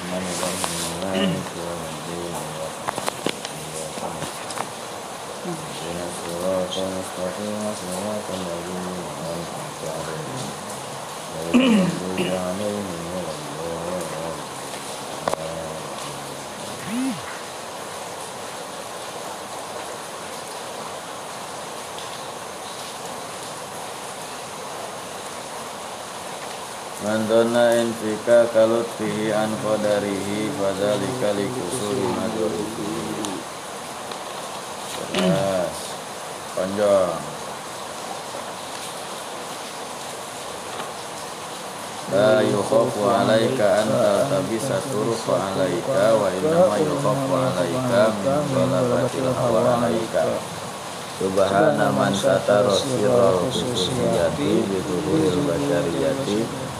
الرحمن الرحيم مالك يوم الدين اهدنا الصراط المستقيم صراط الذين أنعمت عليهم غير المغضوب عليهم ولا Man dhanna in fika kalut fihi an qadarihi fadzalika li kusuri madhurihi. Terus panjang. La yukhafu alaika an taltabisa turuqa alaika wa innama yukhafu alaika min ghalabatil hawa alaika. Subhana man satara sirral khususiyati bi zuhuril bashariyati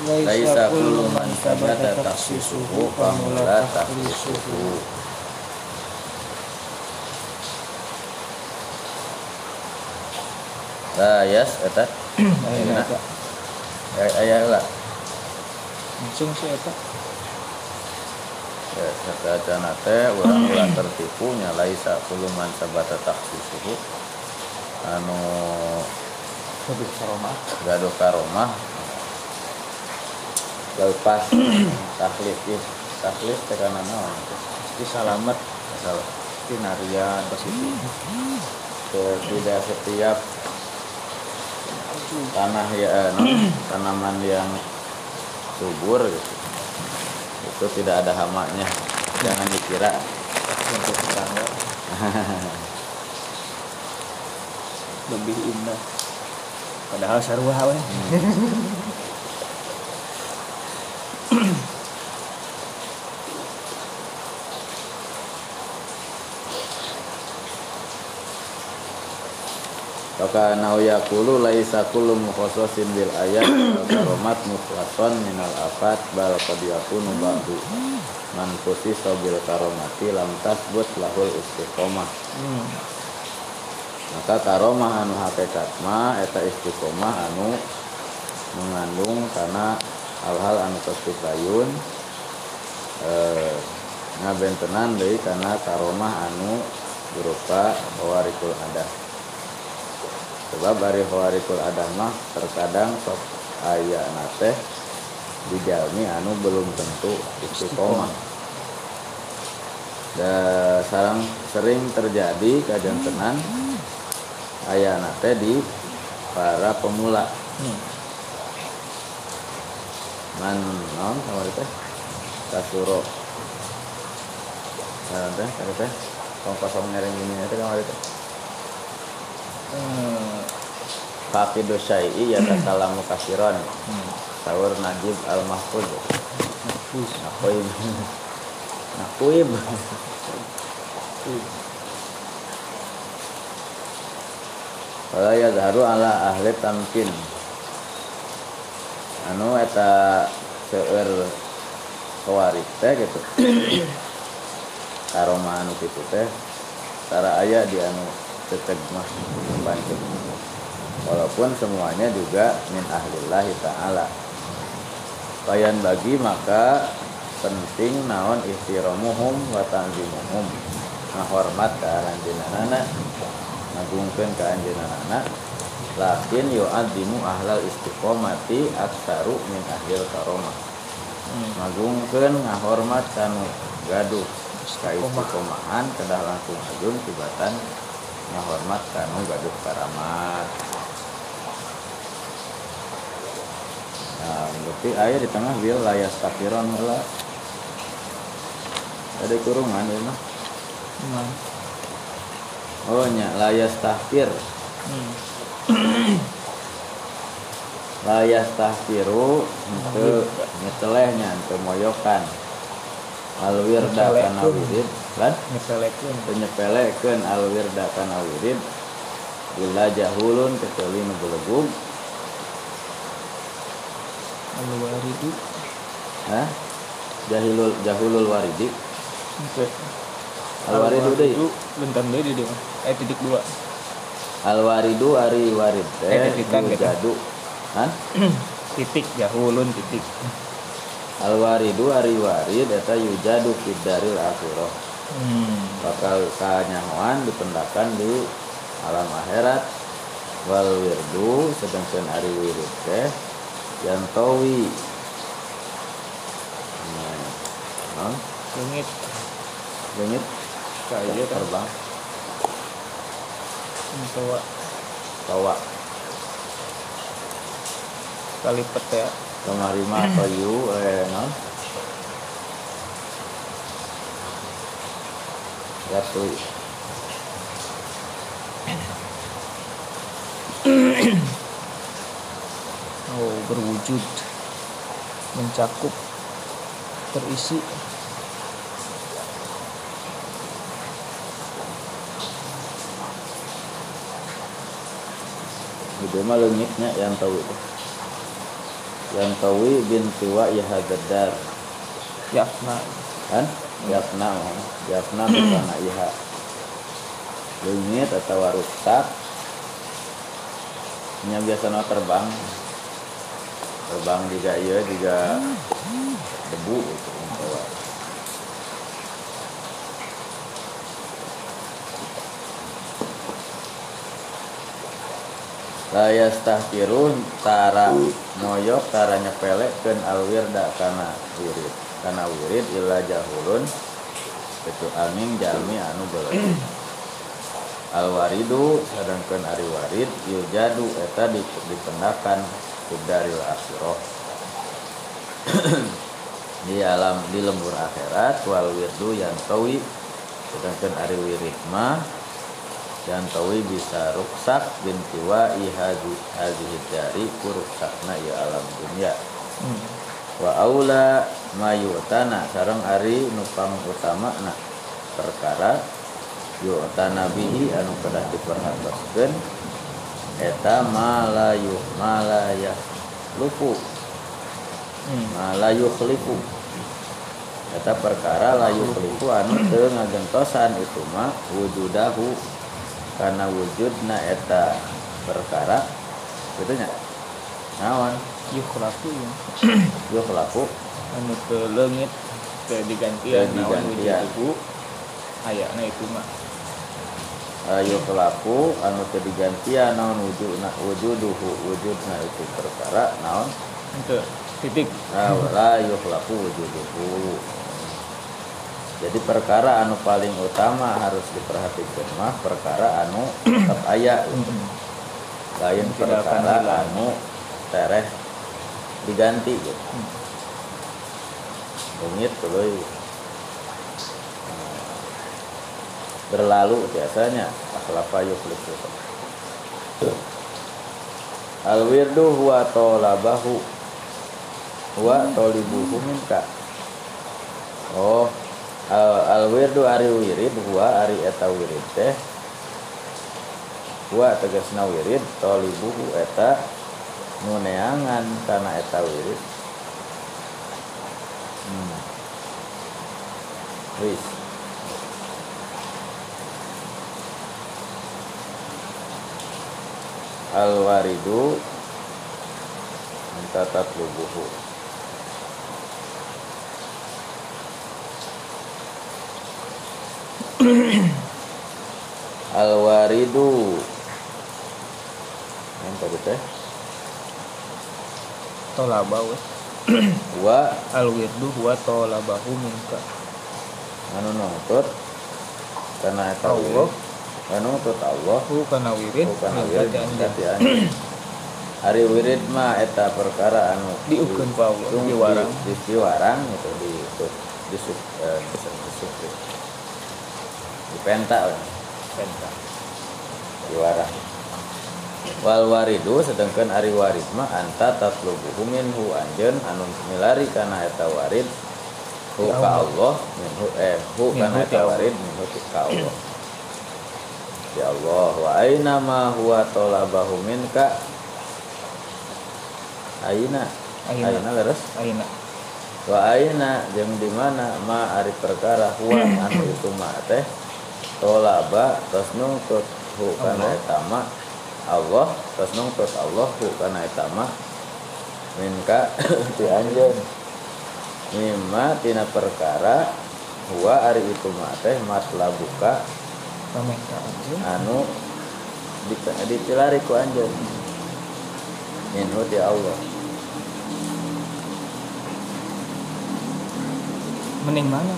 Laisa kullu man sabata taksisuhu famula taksisuhu Layas eta. Ayah lah. Langsung sih eta. Ya, kata nate orang ulah tertipu nya laisa kullu man sabata taksisuhu anu lebih karomah. gaduh karomah lepas taklif ya taklif tekanan naon di salamet asal tinarian positif ke- tidak setiap tanah ya eh, tanaman yang subur gitu. Itu tidak ada hamanya jangan dikira. Untuk tetangga lebih indah. Padahal sarua we Maka nau yakulu laisa kullu mukhassasin bil ayat karomat mukhlason minal afat bal qad yakunu ba'du. Man khusisa bil karomati lam tasbut lahul istiqomah. Maka karomah anu hakikat mah eta istiqomah anu mengandung karena hal-hal anu kestipayun eh, ngabentenan deui karena karomah anu berupa hawarikul adah sebab dari hawarikul adah mah terkadang sok aya nate dijalmi anu belum tentu istiqomah dan sarang sering terjadi kajantenan aya nate di para pemula. Hmm. man non sama teh? Kasuro. Teh teh? Kosong ngereng ini teh kamari teh Fakidu syai'i ya takalamu kasiron. Sahur najib al mahfud Bagus. nakuib nakuib Wala yadharu ala ahli tamkin. Anu eta seueur kawarik teh gitu. Karoma anu kitu teh tara aya di anu teteg mah bantu walaupun semuanya juga min ahlillahi ta'ala. Bayan bagi maka penting naon ihtiramuhum wa tanzimuhum. Ngahormat ka anjeunana ngagungkeun ka anjeunana lakin yu'addimu ahlal istiqomati aksaru min ahlil karomah. Hmm. ngagungkeun ngahormat kanu gaduh ka istiqomahan kedah langsung agung tibatan ngahormat kanu gaduh karamat berarti ayah di tengah bil layas takiron lah. Ada kurungan ya mah. Nah. Oh nya layas tahkir. Hmm. Layas tahkiru itu nyetelehnya untuk moyokan. al wirda kana wirid kan nyepelekeun penyepelekeun al wirda kana wirid illa jahulun kecuali nu belegum al waridu Hah? Jahilul jahulul waridi. Oke. Al waridu deui. bentar deui di dia eh titik dua Al waridu ari warid teh Eh, titikan gitu. jadu. Hah? titik jahulun titik Al waridu ari warid eta yujadu fid daril akhirah. hmm. Bakal kanyahoan dipendakan di alam akhirat. Wal wirdu sedangkan ari wirid teh yantawi. Nah, non, Lengit? Leungit kayak kan. Terbang. Tua tawa. Kalipet ya. Kemari mah kayu eh non ya tuh oh berwujud mencakup terisi. Itu mah leungitnya yang tahu itu. Yang tahu binti wa ihadadar ya nah kan? Yapna mah. yapna bukan iha. Leungit atau rusak nya biasanya terbang terbang juga iya juga debu gitu tawa. Layas tahkirun tara moyok tara nyepelekeun alwirda kana wirid kana wirid illa jahulun itu angin jalmi anu beuleuh alwaridu sedangkan ari warid yujadu eta dip- dipendakan kudaril akhirah. Di alam di lembur akhirat wal wirdu yang tawi sedangkan ari wirid mah yang tawi bisa ruksak binti wa ihadi hadhihi dari kuruksakna ya alam dunia. Hmm. wa aula mayutana sareng ari nupang utama nah perkara yu'tana bihi anu kedah diperhatoskeun eta malayu malaya lupu. Hmm. malayu khlifu eta perkara layu khlifu anu teu ngagentosan. Itu mah wujudahu. Karena wujudna eta perkara. Gitu nya? Naon? Yukhlaku ya yo kelaku. Anu ke leungit ke digantian Teu naon digantian. wujud ayana itu mah ayo kelaku anu teu digantian naon wujudna wujuduhu wujudna itu perkara naon itu titik Nah, la yukhlaqu wujuduhu. Jadi perkara anu paling utama harus diperhatikan mah perkara anu tetap aya lain perkara anu tereh diganti gitu. Bungit. Nah, berlalu biasanya. Akhlafa yukhlaqu. Al wirdu huwa tolabahu huwa tolibuhu minka. Oh al, wirdu ari wirid huwa ari eta wirid teh. Huwa tegasna wirid tolibuhu eta nuneangan kana eta wirid. Hmm. wis al waridu anta tatlubuhu al waridu yang tadi teh? Tolaba we wa. Al wirdu huwa tolabahu minka. Anu nutut karena eta Allah. Anu nutut Allah kana wirid bukan minka wirid. Ari mah eta perkara anu Diukeun ku Allah, di- diwarang. di, di diwarang gitu di di di sub eh, di sub di di penta penta diwarang wal waridu sedangkan ari warid mah anta tatlubuhu minhu anjeun anu milari kana eta warid hu ka Allah. Minhu eh hu kana ti Allah. tawarid minhu ka Allah ya Allah wa aina ma huwa talabahu minka? Aina. Aina. aina leres Aina. wa aina jeung di mana? Ma ari perkara huwa anu itu ma teh? Tolaba tos nungtut hu kana eta ma Allah tos nungtut Allah hu kana eta ma minka ti anjeun. Mimma tina perkara huwa ari itu ma teh? Matlabuka Anjeun. anu di- ditilari ku anjeun minhu ti Allah Mending mana?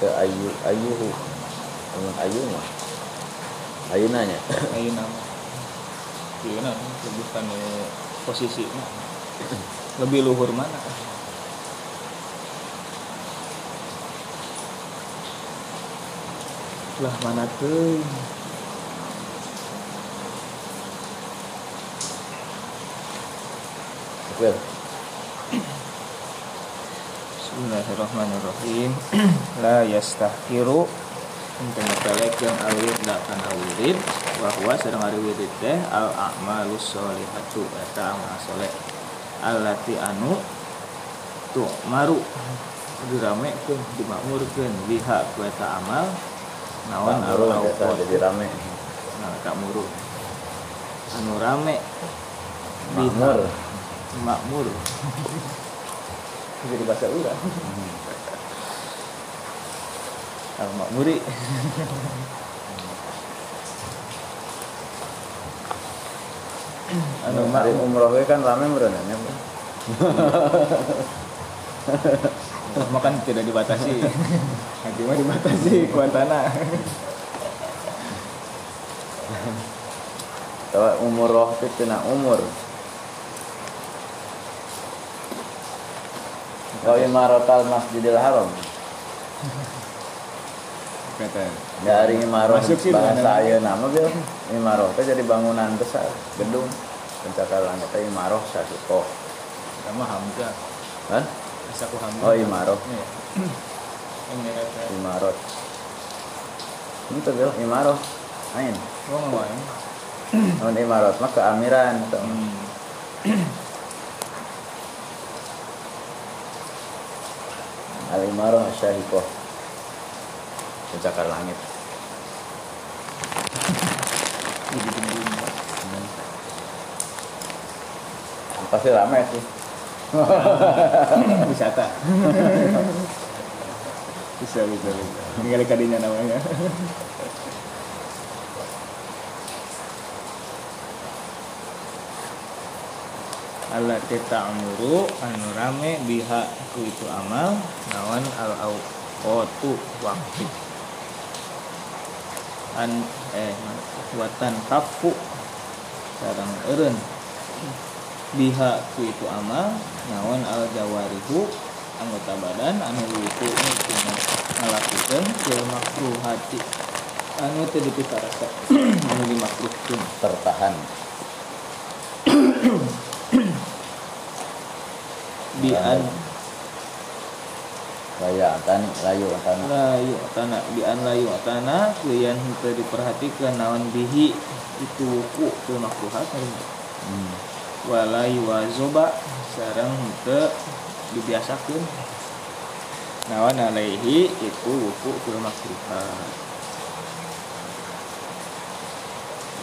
ke ayu ayuhu Amun ayu mah ayunanya Aina. Iya nah, lebih kan posisi lebih luhur mana? Lah mana tuh? Oke. Bismillahirrahmanirrahim. La yastahkiru. Untuk metelekeun awid da kana wirid bahwa sedang ari wirid teh. Al a'malus sholihatu. Eta amal soleh. Allati anu tu maru diramekeun dimakmurkeun biha ku eta amal naon al kita jadi rame. nah tak muru anu rame. Makmur. Makmur. Jadi bahasa urang al makmuri. Anu makmur. Umroh kan rame berenangnya makan tidak dibatasi. Haji mah dibatasi kuantana Tawa umur roh itu tina umur. Kau imaratal masjidil haram. Kata dari imaroh bahasa ayeuna nama bil imaroh itu jadi bangunan besar gedung. Pencakar langit imaroh sasuko sama Hamzah. Kan asa ku Hamzah oh imaroh Iya. ini kata imarot itu bil imaroh ain oh ngawain non imarot mah keamiran tuh. hmm. al imaroh syahikoh pencakar langit. Pasti ramai sih wisata. Bisa bisa bisa. Tinggal kadinya namanya. Allah kita amuru anu rame biha ku itu amal nawan al awqatu waktu. An eh watan kafu sarang eureun biha ku itu amal nawan al jawarihu anggota badan anu itu tina ngalakukeun fil makruhati anu teu dipikarasa anu dimakruhkeun. Tertahan. Bi an Laya tani layu tani layu tanah bi an layu tanah kuyan teu diperhatikan naon bihi itu wuku fil makruhat hmm. Wala yuwazoba sarang henteu dibiasakeun. Nawan alaihi itu wuku fil makruhat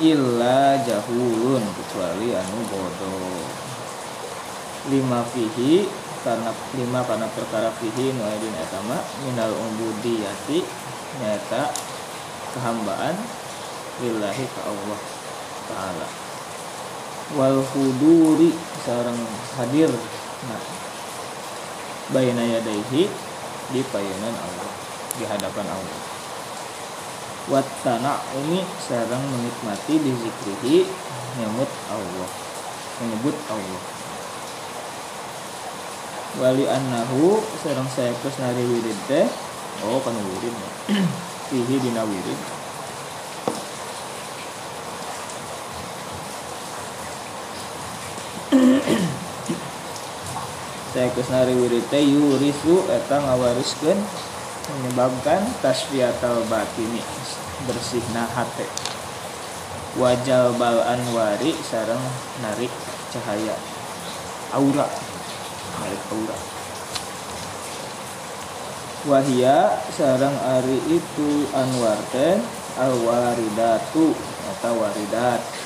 illa jahulun kecuali anu bodoh. Lima fihi karena lima karena perkara fihi nuaidin etama minal umbudiyati nyata kehambaan lillahi ke Allah taala wal huduri seorang hadir. Nah bayna yadaihi di payunan Allah di hadapan Allah. Wat umi sarang menikmati di zikrihi nyebut Allah menyebut Allah. Wali annahu sarang saya nari wirid teh oh kan wirid. Fihi dina wirid saya kusnari wirite yurisu eta ngawariskeun menyebabkan tasfiyatal batini bersihna hate wajal bal anwari sareng narik cahaya. Aura. Narik aura. Wahia sarang ari itu anwar teh al waridatu atau waridat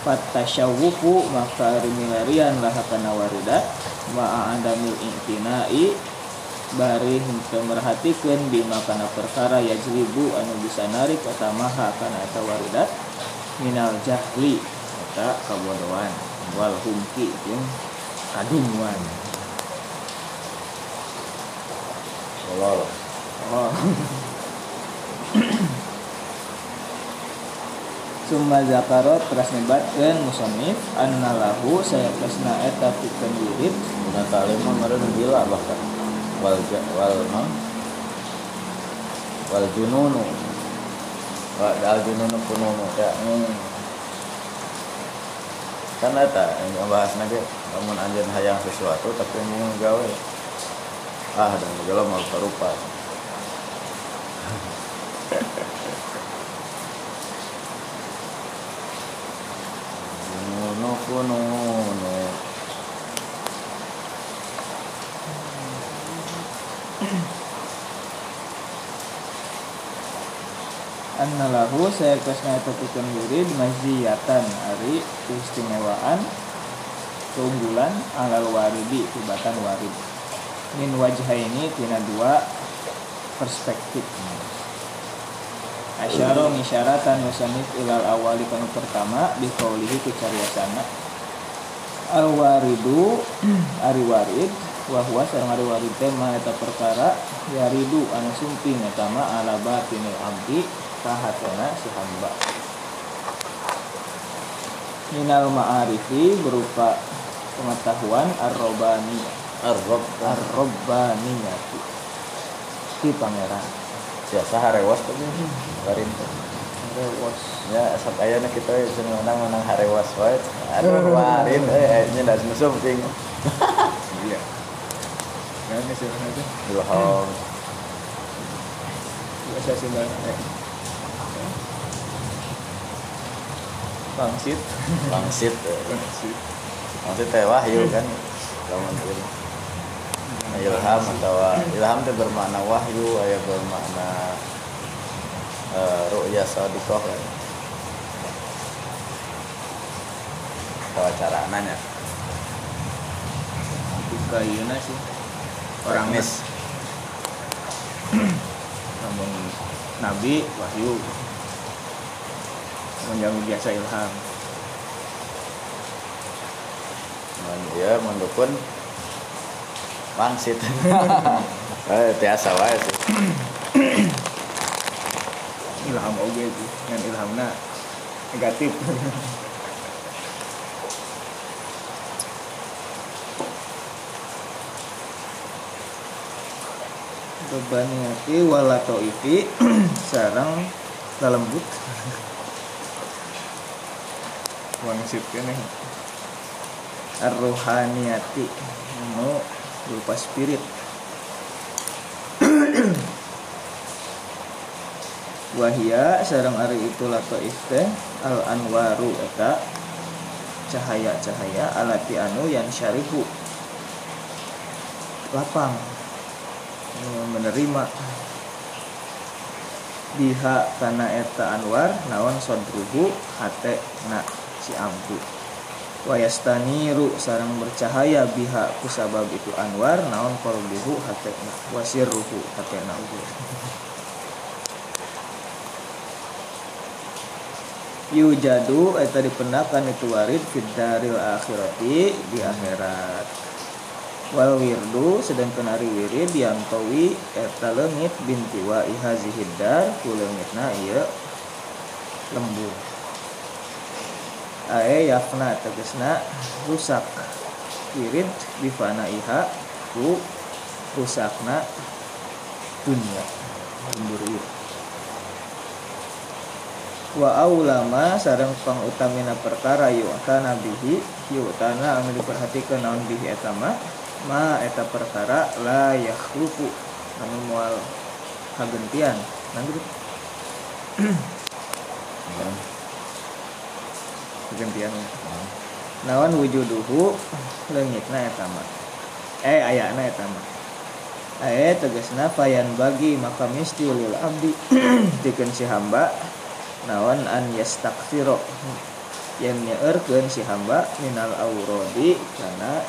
Fatasyawufu maka rimilarian lah kana waridat ma'adamil intinai bari henteu merhatikeun bima kana perkara yajlibu anu bisa narik maha kana eta waridat minal jahli eta kabodohan. Wal humki jeung kadunguan. Tolol. oh Summa zakarot teras nyebatkeun musonif anna lahu saya kesna eta pikeun wirid Guna talimah meureun gila bahkan. Wal wal non wal jununu. Wal al jununu pununu ya. hmm. Kan eta yang bahas ge lamun anjeun hayang sesuatu tapi mau gawe. Ah, dan segala mau serupa. Lahu saya kesna eta pikeun wirid maziyatan ari keistimewaan keunggulan alal waridi tibatan warid min wajah ini tina dua perspektif Asyara ngisyaratan musannif ilal awali kanu pertama bi qaulihi ku cariyosana al waridu ari warid wa huwa sareng ari warid teh ma eta perkara yaridu anu sumping eta ma ala batinil abdi ka hatena si hamba. Minal ma'arifi berupa pengetahuan ar-robani Arrob ar-robbaniyati si pangeran biasa harewas tuh. Karin. Tuh. Rewas ya sak aya kita cenah menang menang harewas wae. Aduh warin eh nya da musuh ting iya. Kan sih aja? Ilham biasa sih bang eh. Bangsit. Langsit eh. Bangsit. Langsit teh wahyu kan? Ieu ilham atau ilham itu bermakna wahyu aya bermakna uh, ru'ya sadiqah kan Tawa cara nanya Buka iya sih. Orang mis namun nabi wahyu. Menjamu biasa ilham. Mun ieu wangsit eh biasa wae sih. Ilham oge sih dengan ilhamna negatif. Bebaniati walato ifi sarang lalembut. Wangsit kene. Ar-rohaniyati anu berupa spirit. Wahia sarang ari itu lato teh al anwaru eta. Cahaya-cahaya alati anu yang syarihu. Lapang. Menerima. Biha kana eta anwar naon sodruhu hate na si ampu wayastaniru sarang bercahaya biha kusabab itu anwar naon kolbuhu hate na wasirruhu hate na ugu yujadu eta dipendakan itu warid fid daril akhirati di akhirat. Wal wirdu sedangkan ari wirid yantawi eta leungit binti wa ihazihid dar ku leungitna ieu lembur ae yafna tegesna rusak wirid bifana iha ku rusakna dunia ieu wa aulama sareng pangutamina perkara yu'tana bihi yu'tana anu diperhatikeun naon bihi eta mah ma eta perkara la yakhluqu anu moal kagentian. Nanti kagentian naon wujuduhu? Leungitna eta mah. Eh ayana eta mah. Eh tegasna fayan bagi maka misti lil abdi. Dikeun si hamba nawan an yastaksiro yang nyeerkeun si hamba minal aurodi karena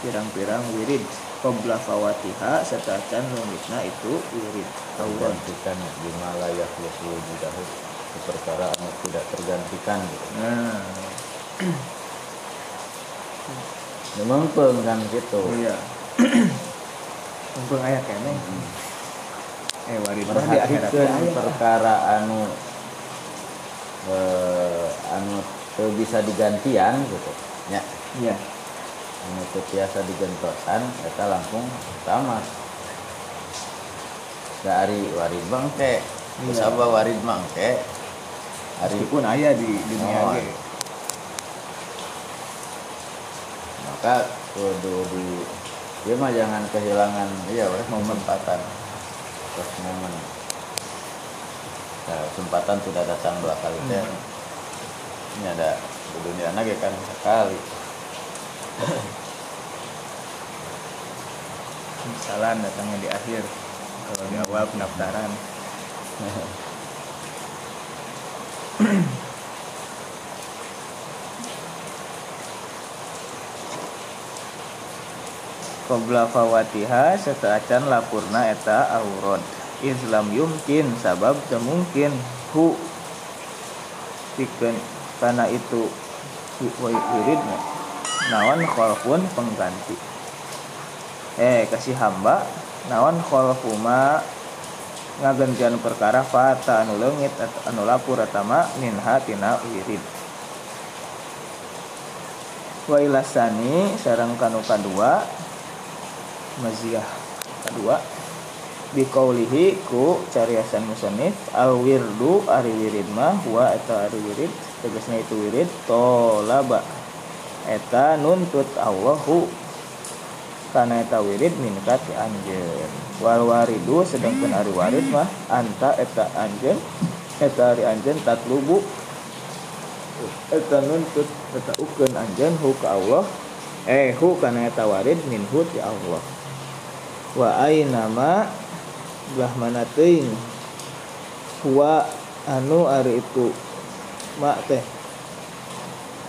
pirang-pirang wirid. Qabla fawatiha setacan lungitna itu wirid aurod. Kan gimana ya yakhlusu mudahu perkara anu tidak tergantikan gitu. nah. Memang kan gitu. Iya. Mumpung aya kene. Eh mah di akhirat. Perhatikan perkara anu eh, anu teu bisa digantian gitu. Ya. Iya. Anu teu tiasa digentosan eta langsung sama dari warid bangke Iya. sabab warid mangke hari meskipun aya di dunia Oh, ge maka kudu di dia mah jangan kehilangan iya oleh momen patan terus momen nah, kesempatan sudah datang dua kali. Teh ini ada di dunia lagi kan sekali. Misalan datangnya di akhir kalau di awal pendaftaran Qabla fawatiha setaacan lapurna eta aurod Islam yumkin sabab temungkin hu. Pikeun karena itu wi- wi- wiridna nawan khalfun pengganti. Eh kasih hamba. Nawan khalfuma ngagentian perkara fata anu leungit anu lapur atama minha tina wirid. Wa ilasani sareng kanu kadua maziyah kadua biqaulihi ku cariasan musannif al wirdu ari wirid mah wa eta ari wirid tegasna itu wirid tolaba. Eta nuntut Allahu kana eta wirid minkat anjeun wal waridu sedangkan ari warid mah anta eta anjeun eta ari anjeun tatlubu eta nuntut eta ukeun anjeun hu ka Allah. Eh hu kana eta warid minhu ti Allah. Wa aina ma belah mana teuing huwa anu ari itu mak teh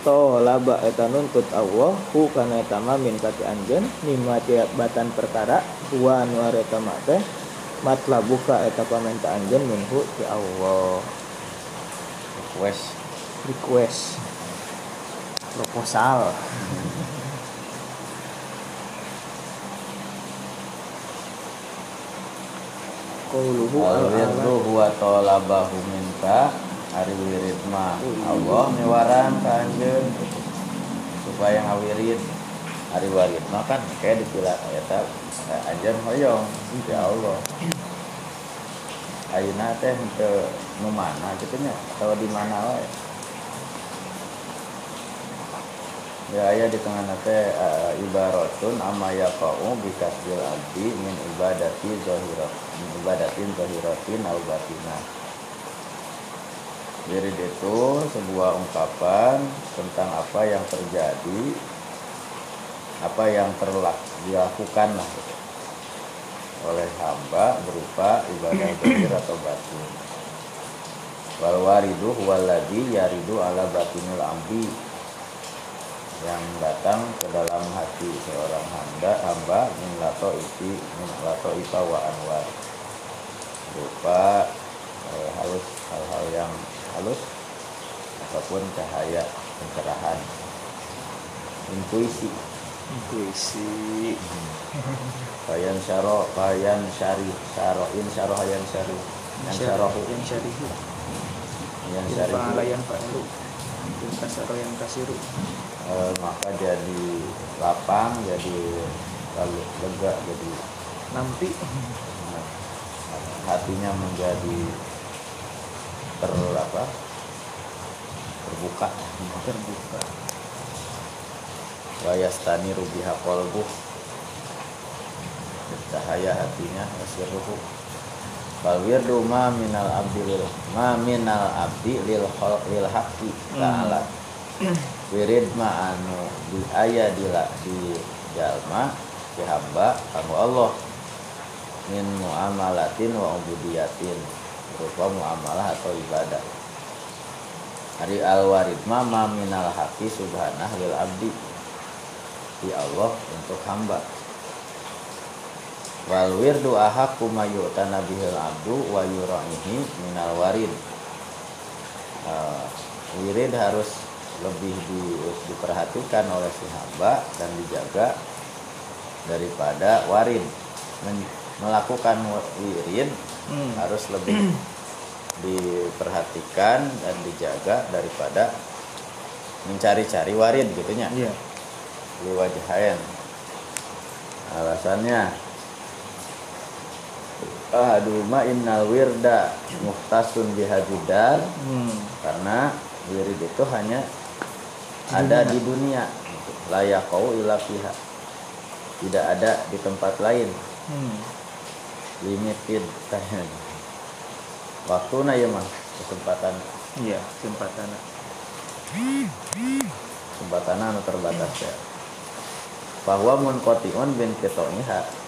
to laba eta nuntut Allah hu kana eta mah min kati anjeun mimma batan perkara huwa anu ari eta teh matlabuka eta pamenta anjeun minhu ti Allah. Request. Request. Proposal. Qauluhu al wirdu al-alam huwa talabahu minka ari wirid mah. Allah mewaran ka anjeun supaya ngawirid ari warid mah kan kayak dipila eta anjeun hoyong ya Allah. Ayeuna teh teu nu mana gitu nya atau di mana wae. Ya aya di tengah nate uh, ibaratun amma yaqau bi kasbil abdi min ibadati zahirat min ibadatin zahiratin al batinah jadi itu sebuah ungkapan tentang apa yang terjadi apa yang terlak dilakukan lah. Gitu, oleh hamba berupa ibadah zahir atau batin wal waridu huwaladzi yaridu ala batinil abdi yang datang ke dalam hati seorang hamba hamba min lato isi min lato ipa wa anwar. Berupa eh, halus hal-hal yang halus ataupun cahaya pencerahan. Intuisi. Intuisi. Bayan syaro bayan syari syaro in syaro hayan syari. Yang syarohu yang syarihu. Yang yang syari pangalayan fa'lu yang kasaro yang kasiru. Eh, maka jadi lapang jadi lalu lega jadi nampi. hatinya menjadi ter apa terbuka. Terbuka. Wa yastaniru biha qalbuh. Cahaya hatinya wasirruhu fal wirdu ma minal abdi lil ma minal abdi lil khalq lil haqqi ta'ala. Wirid ma anu di aya di la- di jalma si hamba kanggo Allah. Min muamalatin wa ubudiyatin berupa muamalah atau ibadah. Hari al-warid ma ma minal haqqi subhanah lil abdi. Di Allah untuk hamba. Wal wirdu ahaqqu ma yu'tana bihil abdu wa yura'ihi minal warid. Eh, wirid harus lebih di- diperhatikan oleh si hamba dan dijaga daripada warid. Men- melakukan wirid hmm. harus lebih diperhatikan dan dijaga daripada mencari-cari warid gitunya iya. Liwajhain alasannya ahaduma innal wirda muhtasun bihadidar hmm. karena wirid itu hanya ada di dunia. Layak kau ila fiha. Tidak ada di tempat lain. Hmm. Limited time. Waktu na ya mah kesempatan. Iya kesempatan. Kesempatan anu terbatas ya. Bahwa munqatiun bin ketoniha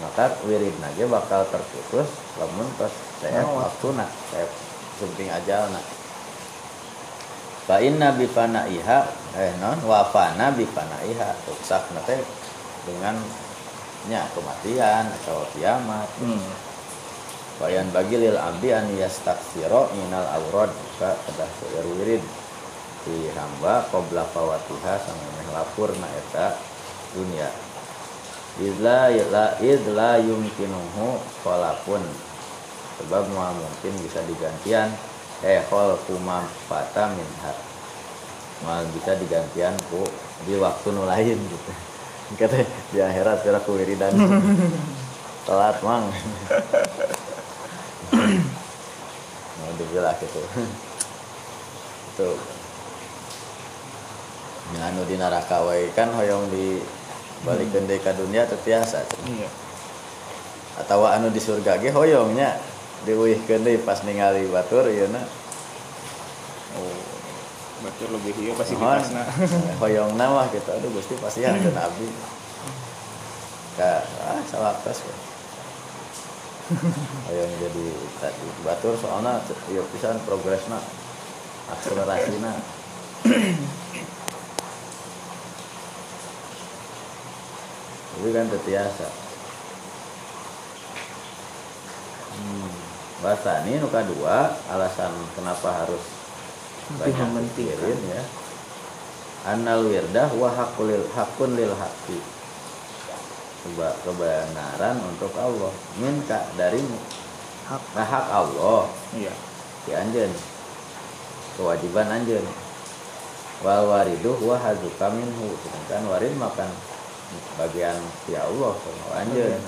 maka wirid nage bakal terputus lamun pas saya Oh. waktu nak saya sumping ajalna. Fa inna bi fanaiha eh non wa fana bi fanaiha rusak nate dengan nya kematian atau kiamat. Hmm. Bayan bagi lil abdi an yastaksiro minal aurad ka kedah wirid. Di hamba qabla fawatiha samemeh lapur na eta dunia. Idla la idla yumkinuhu kholapun sebab mau mungkin bisa digantian. Eh khol kuma fata minha mal bisa digantian ku di waktu nu lain gitu kata di akhirat kira ku wiridan. Telat mang. Mau dibilang gitu itu. Anu di neraka wae. Kan hoyong di balikin deui ka dunia teu tiasa iya. Atau anu di surga ge hoyongnya diuihkeun deui pas ningali batur ieu na. Oh betul lebih iya pasti Mohon. dipasna hoyong mah gitu aduh gusti pasti ada nabi ka ah salaktas we. hoyong jadi tadi batur soalnya ieu pisan progresna akselerasina itu kan terbiasa hmm. bahasa ini nuka dua alasan kenapa harus banyak mementingkan. pikirin ya. Annal wirdah wa haqqul hakun lil haqqi. Keba, kebenaran untuk Allah. Minta darimu. Hak. Nah hak Allah. Iya. Si anjeun. Kewajiban anjeun. Wal waridu wa hazuka minhu. Sedangkan warid makan bagian si Allah sama anjeun.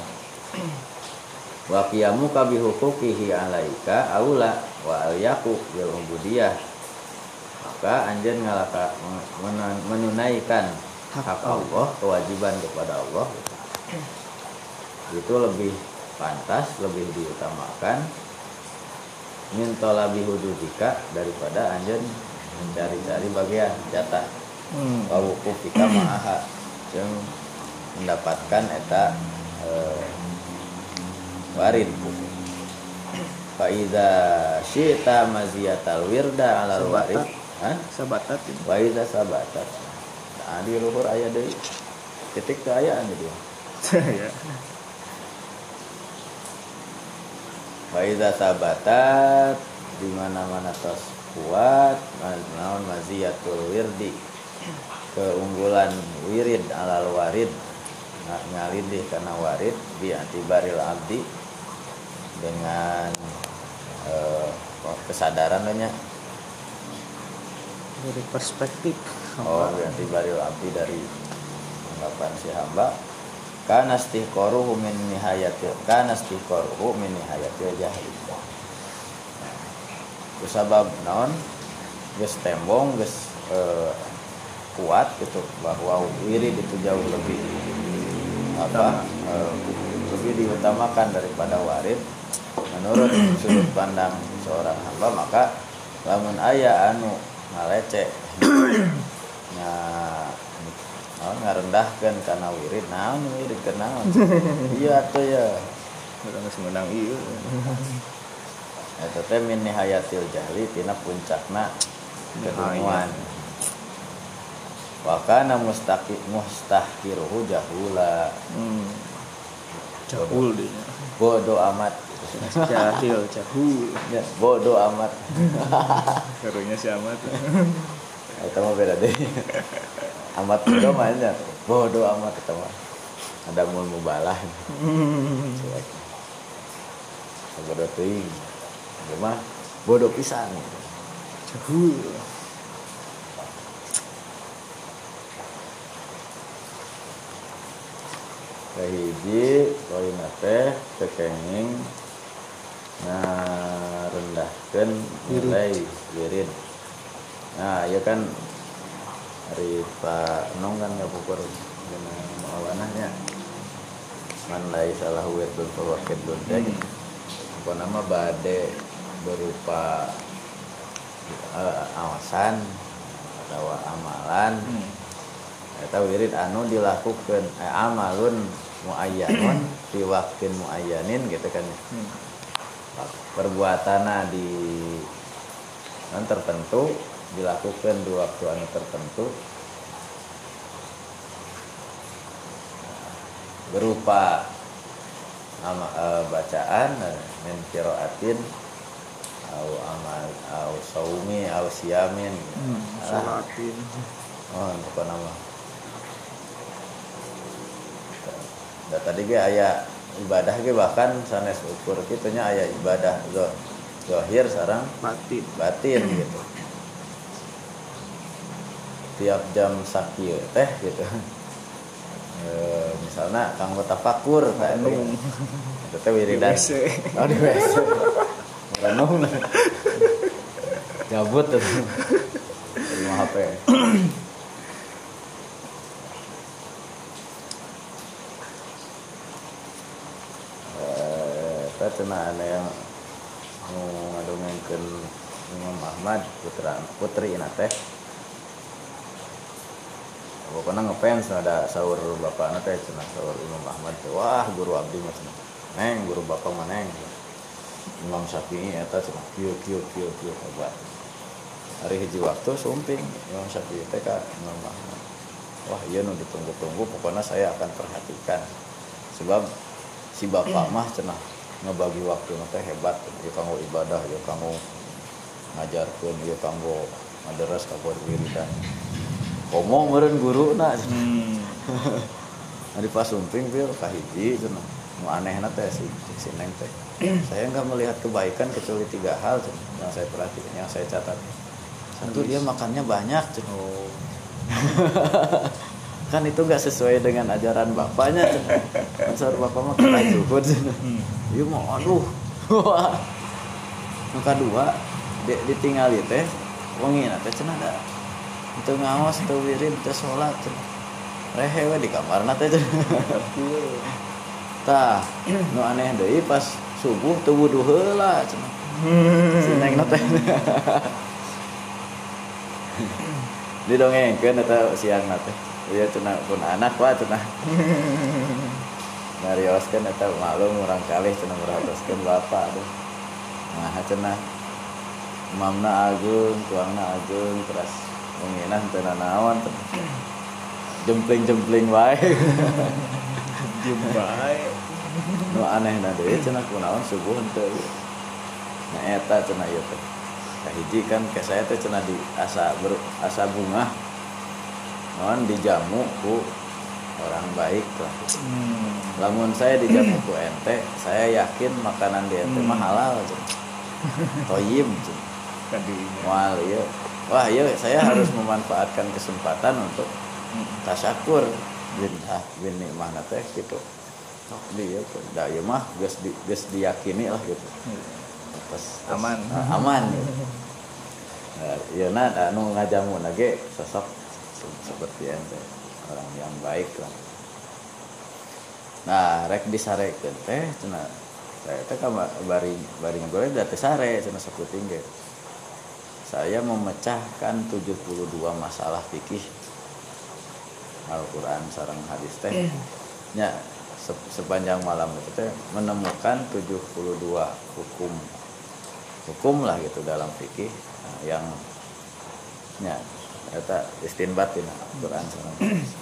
Wa qiyamu ka bi huquqihi alaika aula wa al yaqu bil ubudiyah maka anjeun ngalaka men- menunaikan Hak Allah. Kewajiban kepada Allah. Itu lebih pantas lebih diutamakan. Min tolabi hududika daripada anjeun mencari-cari bagian jatah. Hmm. wa wukufika ma'aha. Yang mendapatkan eta eh, warid. Fa idza syi'ta maziyatal wirda alal warid Hah? sabatat wa idza sabatat. Nah, di luhur aya deui titik teu aya anu dia. Ya. Wa idza sabatat. Di mana-mana tos kuat. Naon maziyatul wirdi. Keunggulan wirid alal warid. Nah, ngalidih karena warid. Bi atibaril abdi. Dengan eh, kesadaran nya dari perspektif oh bi atibaril abdi dari anggapan si hamba. Kana istihqaruhu min nihayati kana istihqaruhu min nihayati jahli itu sabab naon geus tembong geus eh, kuat gitu bahwa wirid itu jauh lebih apa eh, lebih diutamakan daripada warid. Menurut sudut pandang seorang hamba maka lamun aya anu ngalecek nah naon ngarendahkeun kana wirid. Naon wirid kenaon iya atuh ya Orang geus menang ieu. eta teh min nihayatil jahli tina puncakna kedunguan wa kana mustaqi jahula. Hmm. Jahul dia. bodoh amat Jahil, jahul. ya bodoh amat. Karunya si amat. itu mah beda deh. Amat bodoh mah nya bodoh amat itu mah ada mul mubalah. Cuek bodoh teuing Ieu mah bodoh pisan. Jahul. kahiji poinna teh kekenging nah rendahkan nilai wirid nah ya kan. Hari Pak Nong kan nggak pukur dengan mawanahnya man lai salah wirdun fawakid teh apa nama? Bade berupa eh, awasan atau amalan. Hmm. Eta wirid anu dilakukan eh, amalun muayyanun fi waqtin muayyanin gitu kan Hmm. Perbuatana di anu tertentu dilakukan di waktu anu tertentu berupa ama, eh, bacaan eh, min qiraatin au amal au saumi au siamin Hmm. Ah, Salatin. oh apa nama da tadi ge aya ibadah ge bahkan sanes ukur kitunya aya ibadah zo zahir sarang Batin. batin gitu. Tiap jam sakit teh gitu. E, misalnya kanggo tafakur kayak Renung. itu teh wiridan. Di oh di WC renung gabut tuh. Rumah HP eh kita cenah ada yang mau ngadongengkeun Imam Ahmad putra putri ina teh. Pokoknya ngefans ada sahur bapak teh cenah sahur Imam Ahmad wah guru abdi cenah neng guru bapak mah neng. Imam Syafi'i eta cenah kieu kieu kieu kieu hebat. Hari hiji waktu sumping. Imam Syafi'i teh ka Imam Ahmad. Wah iya nu ditunggu-tunggu pokoknya saya akan perhatikan. Sebab si bapak mah cenah ngebagi waktu teh hebat. Ya kanggo ibadah ya kanggo ngajarkeun ya kanggo ngaderes kanggo wiridan. Komo meureun guru na. Hmm. Adi pas sumping pil kahiji cenah nu anehna teh si si neng teh. Saya nggak melihat kebaikan kecuali tiga hal cenah, yang saya perhatikan yang saya catat. Satu dia makannya banyak cenah. Kan itu nggak sesuai dengan ajaran bapaknya kan sahur bapak mah kena zuhud. Hmm. Iya mau aduh. Wah. Nu kadua di, ditinggali teh wengi na teh cenah da. Itu ngawas teu wirid teu salat cenah. Rehe we di kamarna teh cenah. Tah, nu aneh deui pas subuh teu wudu heula cenah. Si neng na teh. Didongengkeun eta siang na Ieu cenah pun anak wa cenah. ngarioskeun eta maklum urang kalih cenah merhatoskeun bapak tuh. Nah cenah mamna agung tuangna agung terus menginah teu naon jempling-jempling wae. Jumbai. nu aneh na deui cenah kunaon subuh henteu. Nah eta cenah ieu teh. Kahiji kan ke saya teh cenah di asa ber, asa bunga non dijamu ku orang baik lah Hmm. lamun saya dijamu ku ente saya yakin makanan di ente mah halal cenah. Kadinya. Wal iya. Wah iya saya harus memanfaatkan kesempatan untuk tasyakur bin ah bin nikmah teh gitu. Oh, dia da ieu mah geus di, geus diyakini lah gitu. Pas, Aman. ah, aman gitu. Eh, iya nah anu ngajamu lagi sosok seperti ente orang yang baik lah. Nah rek disarekeun teh cenah saya teh ka bari bari ngagore da teh sare cenah sakuting ge saya memecahkan 72 masalah fikih Al-Qur'an sareng hadis teh. Nya se- sepanjang malam itu teh menemukan 72 hukum hukum lah gitu dalam fikih nah, yang nya eta istinbat tina hadis.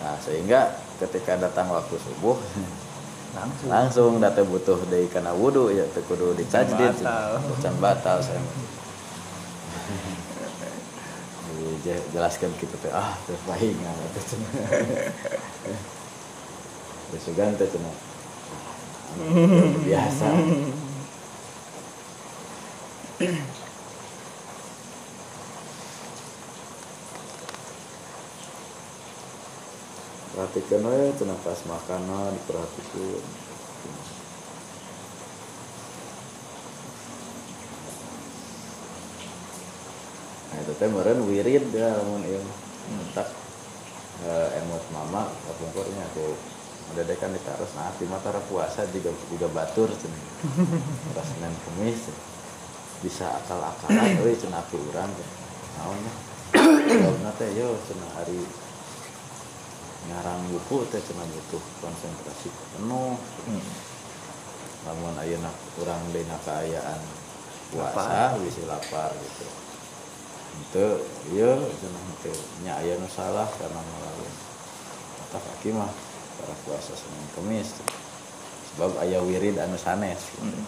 Nah, sehingga ketika datang waktu subuh langsung. langsung data butuh dari karena wudhu ya kudu dicajdid. can batal saya. Jadi, jelaskan gitu teh ah teh ah teh cenah Terus sugan teh biasa perhatikan aja cenah pas makanan diperhatikan. Nah itu teh meren wirid ya lamun ieu tak emot mama kapungkurnya aku udah deh kan ditaruh nah di mata puasa juga juga batur cenah pas senin kemis bisa akal-akalan euy cenah api urang ya Jawabna teh yo cenah hari ngarang buku teh cenah butuh konsentrasi penuh. Hmm. namun ayeuna kurang dina kaayaan puasa bisa lapar gitu. Itu iya cenah itu nya aya nu salah karena ngalawan kata kaki mah para puasa Senin Kemis. Sebab aya wirid anu sanes. Gitu. Hmm.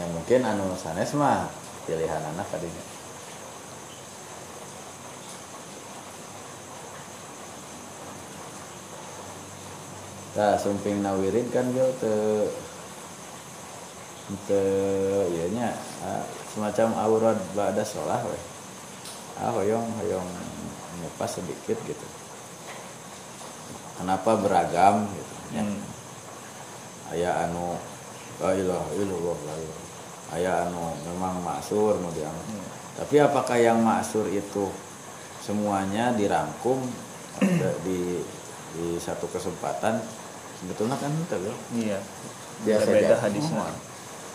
ya mungkin anu sanes mah pilihan anak tadinya Nah, sumping nawirin kan dia te te ieu nya semacam aurat ba'da sholah we. Ah, hoyong hoyong nyepas sedikit gitu. Kenapa beragam gitu. Ya. Hmm. Aya anu la ilaha illallah la ilaha. Aya anu memang maksur mau. Hmm. Tapi apakah yang maksur itu semuanya dirangkum di di satu kesempatan sebetulnya kan itu ya. Iya. Biasa Beda hadisnya.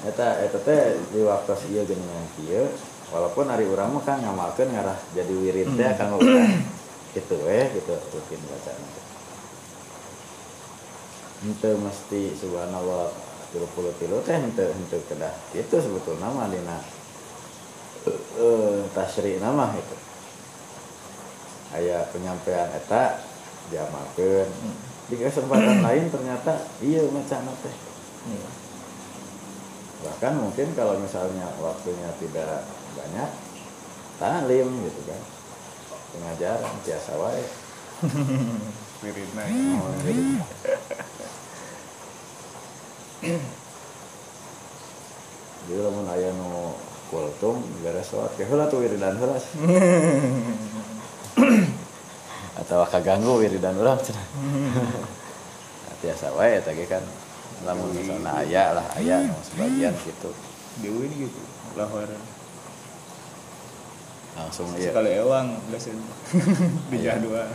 Eta eta teh di waktu geuning yang kieu walaupun hari urang mah kan ngamalkeun ngarah jadi wirid teh urang. Gitu we gitu rutin baca Henteu mesti subhanallah 30 tilu teh henteu henteu kedah. Itu sebetulnya mah dina eh tasri nama itu. Aya penyampaian eta diamalkeun. Hmm. Di kesempatan lain ternyata iya macana teh. Iya. bahkan mungkin kalau misalnya waktunya tidak banyak talim gitu kan. Pengajaran biasa wae. Wiridna Oh, jadi- lamun aya nu kultum beres sholat ke heula tuh wiridan heula atau kaganggu wiridan urang cenah biasa wae eta ge kan lamun misalnya aya lah aya nu sebagian gitu Dewi gitu. Lawaran. langsung iya Sekali ewang biasa di Iya. jadwal.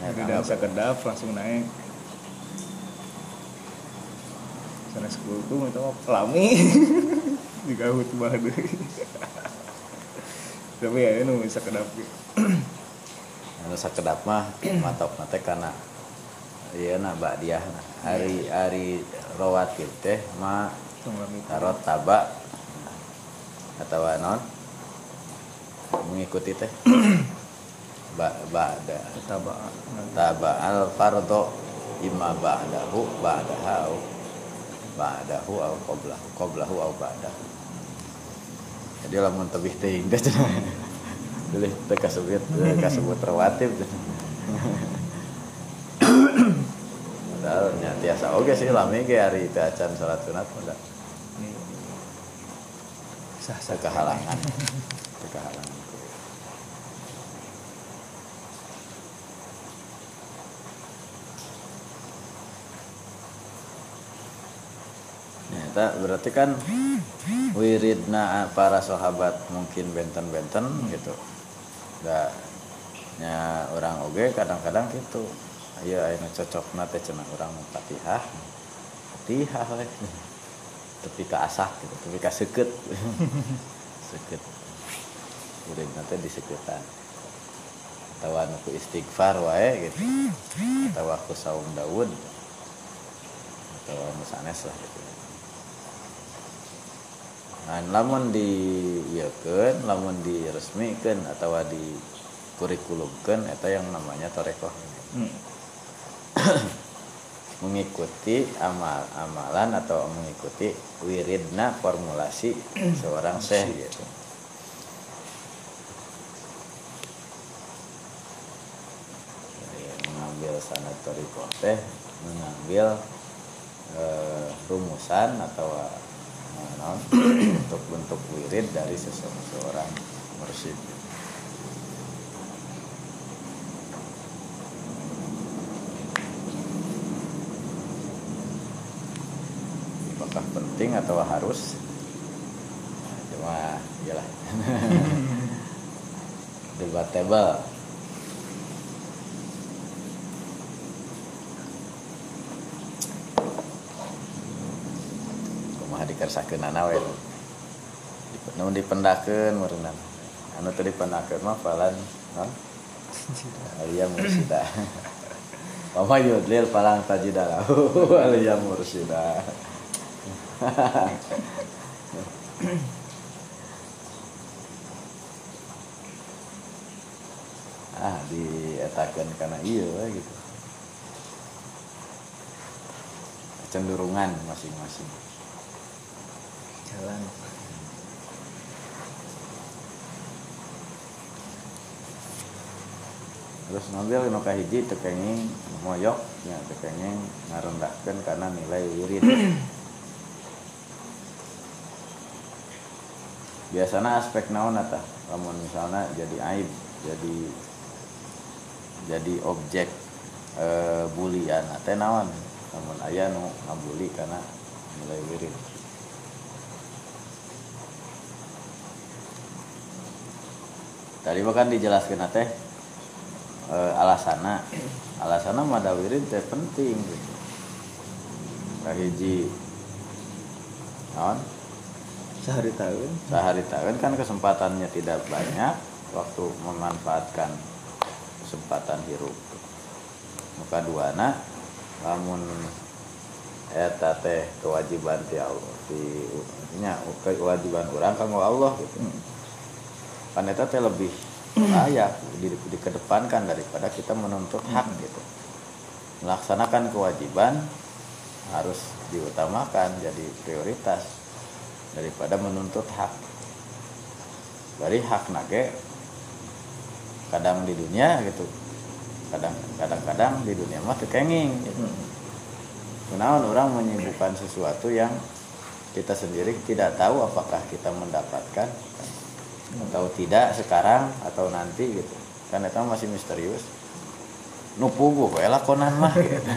Ya, tambah. bisa kedap langsung naik. Sana sekultum itu mah pelami. Digahut bah deui. Tapi ya itu bisa kedap gitu. anu sakedap mah matok nate kana ieu na ba'diyah na hari hari rawatib teh itu. tarot taba. Atau non mengikuti teh. Ba ba'da. Taba. taba al fardo imma ba'dahu ba'daha au ba'dahu au qablahu qablahu au ba'dahu. Jadi lamun tebih teh cenah Pilih kasebut teu kasebut rawatib cenah. Padahal nya oge sih lami ge hari teu acan salat sunat udah Nih. Sah sah kehalangan. Kehalangan. Ya, eta berarti kan wiridna para sahabat mungkin benten-benten gitu da nya orang oge kadang-kadang gitu. Ayo ayo cocok nate cenah orang fatihah fatihah we. Tapi ka asah gitu tapi ka seket seket wirid nate disekutan atau anu ku istighfar wae gitu. Atau aku saum daud. Atau anu sanes lah gitu lamun di ieukeun lamun diresmikeun atau di kurikulumkeun eta yang namanya torekoh Hmm. mengikuti amal amalan atau mengikuti wiridna formulasi seorang syekh gitu. Jadi, mengambil sanad torikoh teh mengambil eh, rumusan atau naon, bentuk-bentuk wirid dari sese- seorang mursyid apakah penting atau harus? Nah, cuma iyalah. Debatable kumaha dikersakeun we namun dipendakeun meureunna anu teu dipendakeun mah falan non Aliyah mursida. Mama yudlil palang tajidalahu Aliyah mursida. Ah dietakan karena iya gitu. Cenderungan masing-masing jalan. Terus ngambil nu kahiji teu kenging moyok nya teu kenging ngarendahkeun karena nilai wirid biasanya aspek naon eta? Lamun misalnya jadi aib jadi jadi objek e, bulian. Teh naon? Namun aya nu ngabuli karena nilai wirid tadi bahkan dijelaskan teh e, alasana. Alasana mada wirid teh penting. Gitu kahiji naon? Sehari tahun. Sehari tahun kan kesempatannya tidak banyak waktu memanfaatkan kesempatan hirup. Muka dua anak namun eta teh kewajiban ti Allah di nya kewajiban orang kanggo Allah. gitu kan eta teh lebih layak di, dikedepankan daripada kita menuntut hak gitu. Melaksanakan kewajiban harus diutamakan jadi prioritas daripada menuntut hak. Dari hak nage kadang di dunia gitu. Kadang kadang-kadang di dunia mah kekenging gitu. Orang menyibukkan sesuatu yang kita sendiri tidak tahu apakah kita mendapatkan atau tidak sekarang atau nanti gitu. Kan itu masih misterius. Nupugu we lakonan mah gitu.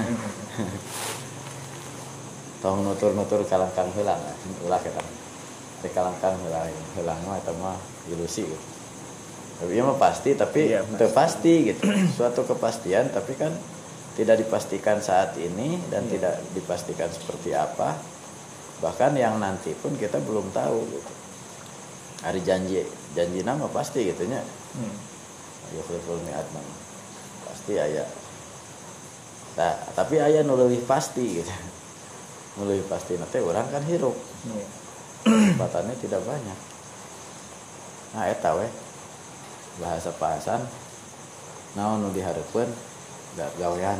Tong nutur-nutur kalangkang hilang ulah kita. Teh kalangkang hilang hilang mah eta mah ilusi gitu. Tapi ya mah pasti tapi Iya, itu pasti. gitu. Suatu kepastian tapi kan tidak dipastikan saat ini dan tidak dipastikan seperti apa. Bahkan yang nanti pun kita belum tahu gitu hari janji janji nama pasti gitu nya hmm. mi'ad mah pasti aya nah, tapi aya nu leuwih pasti gitu. Nu leuwih pasti nanti orang kan hirup. Iya. kesempatannya tidak banyak. Nah eta we. Bahasa pahasan naon nu dihareupeun da gawean.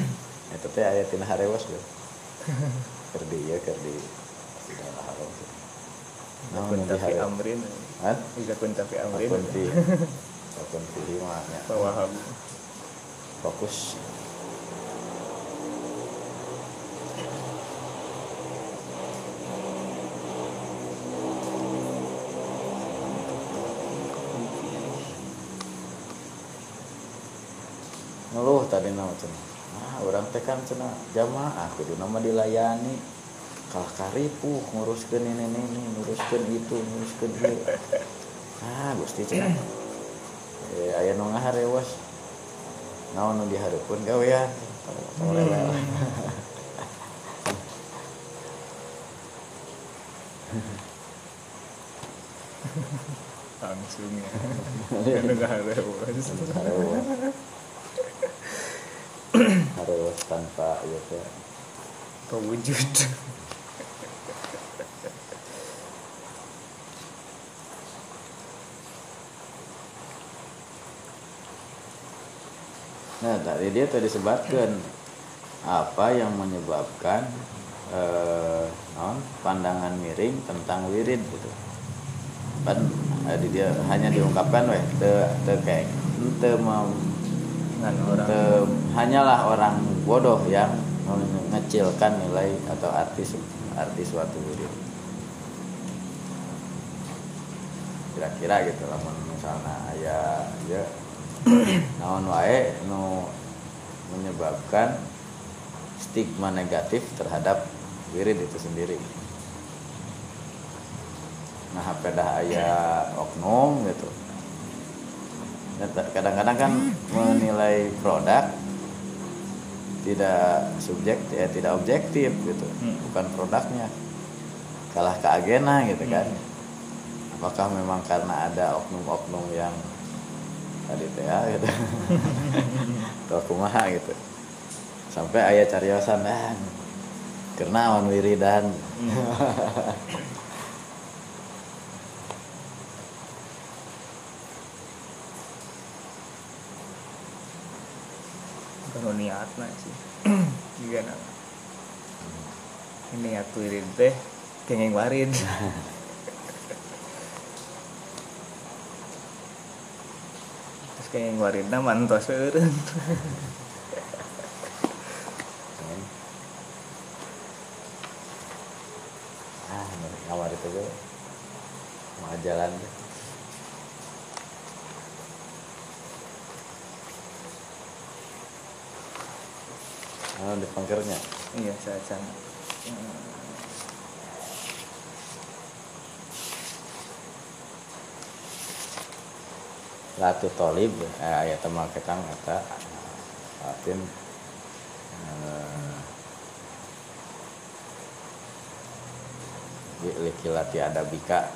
Eta teh aya tina harewas we keur di ieu keur di tidak haram nu tapi dihareup amrin. Han Iza amrin. Akun fi. Akun fi mah nya. Pawahab fokus. Ngeluh tadi nama cenah nah orang teh kan cenah jamaah kudu nama dilayani kalah karipuh nguruskan ini ini ini nguruskan itu nguruskan itu. Ah gusti cina eh, ayah nu ngaharewas naon nu dihareupeun gawean tong lelel langsung ya. Bos. Harewas harewas tanpa ieu teh Nah, tadi dia tadi sebutkan apa yang menyebabkan eh, non pandangan miring tentang wirid gitu. Kan eh, di dia hanya diungkapkan weh te, te kayak te orang te, hanyalah orang bodoh yang mengecilkan nilai atau arti arti suatu wirid. Kira-kira gitu lah misalnya ayah ya naon wae nu menyebabkan stigma negatif terhadap wirid itu sendiri. Nah, pedah ayah oknum gitu. Kadang-kadang kan menilai produk tidak subjek ya tidak objektif gitu, Hmm. bukan produknya. Kalah ke agena gitu kan. Apakah memang karena ada oknum-oknum yang tadi teh ya gitu. Atau kumaha gitu. Sampai ayah cariosan ah karena awan wiridan kalau niatna sih. Juga nah ini niat wirid teh kengeng warid terus kengeng waridna mantos eureun ah kamar itu gue mau jalan. Oh, di pangkernya. iya saya sana Latu Tolib eh, ayat temal ketang kata Fatin eh, likilati ada bika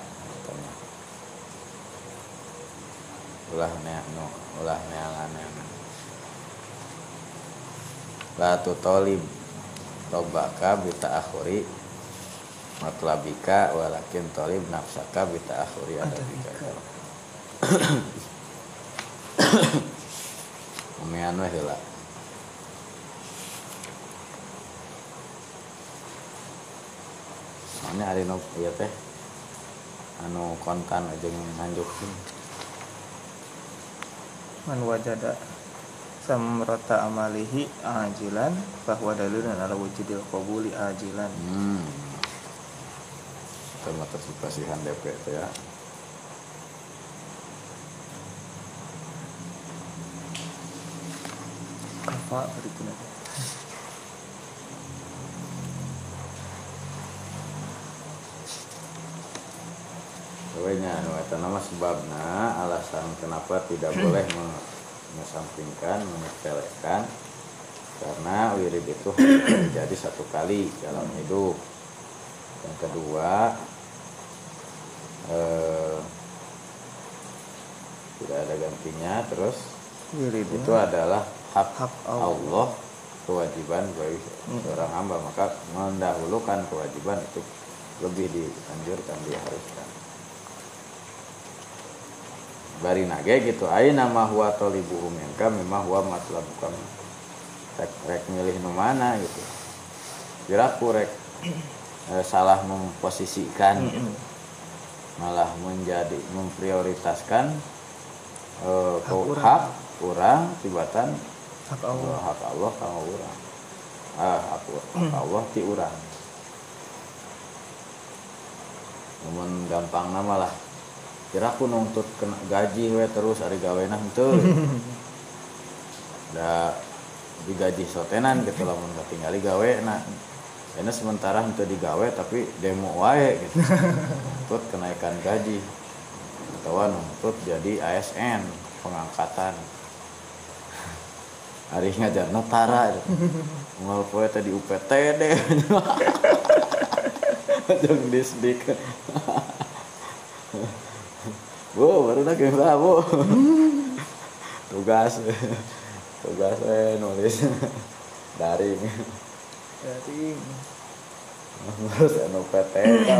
ulah ne no ulah neangan Latu Tolib Tobaka bita akhuri matlabika walakin tolib nafsaka bita akhuri ada bika Umean weh heula. Soalnya hari nu ieu teh anu kontan aja nganjukin. man wajada samrata amalihi ajilan bahwa dalilun ala wujudil qabuli ajilan Hmm. Kita mah tersihan DP teh ya. Pokoknya anu eta nama sebabna alasan kenapa tidak boleh me- mengesampingkan, menyepelekan karena wirid itu hanya terjadi satu kali dalam hidup. Yang kedua eh, tidak ada gantinya terus wirid itu adalah hak, Hak Allah. Allah kewajiban bagi seorang hamba maka mendahulukan kewajiban itu lebih dianjurkan diharuskan bari nage gitu aina nama huwa tolibu minka memang huwa matlabukan rek, rek milih nu mana gitu kira aku rek eh, salah memposisikan gitu. malah menjadi memprioritaskan eh, Hak hak kurang tibatan hak Allah. Allah hak Allah urang. Ah hak, hak Allah ti urang. Namun gampang nama lah kira aku nuntut kena gaji we terus ari gawena henteu. Da digaji sotenan gitu lamun ketinggali gawe nah ini sementara untuk digawe tapi demo wae gitu. Nuntut kenaikan gaji. Atau nuntut jadi ASN pengangkatan hari ngajar notara. Ngal poe tadi UPT deh. Jeung disdik bu baru nak kita bu tugas. Tugas eh nulis. Daring. Daring. harus anu PT itu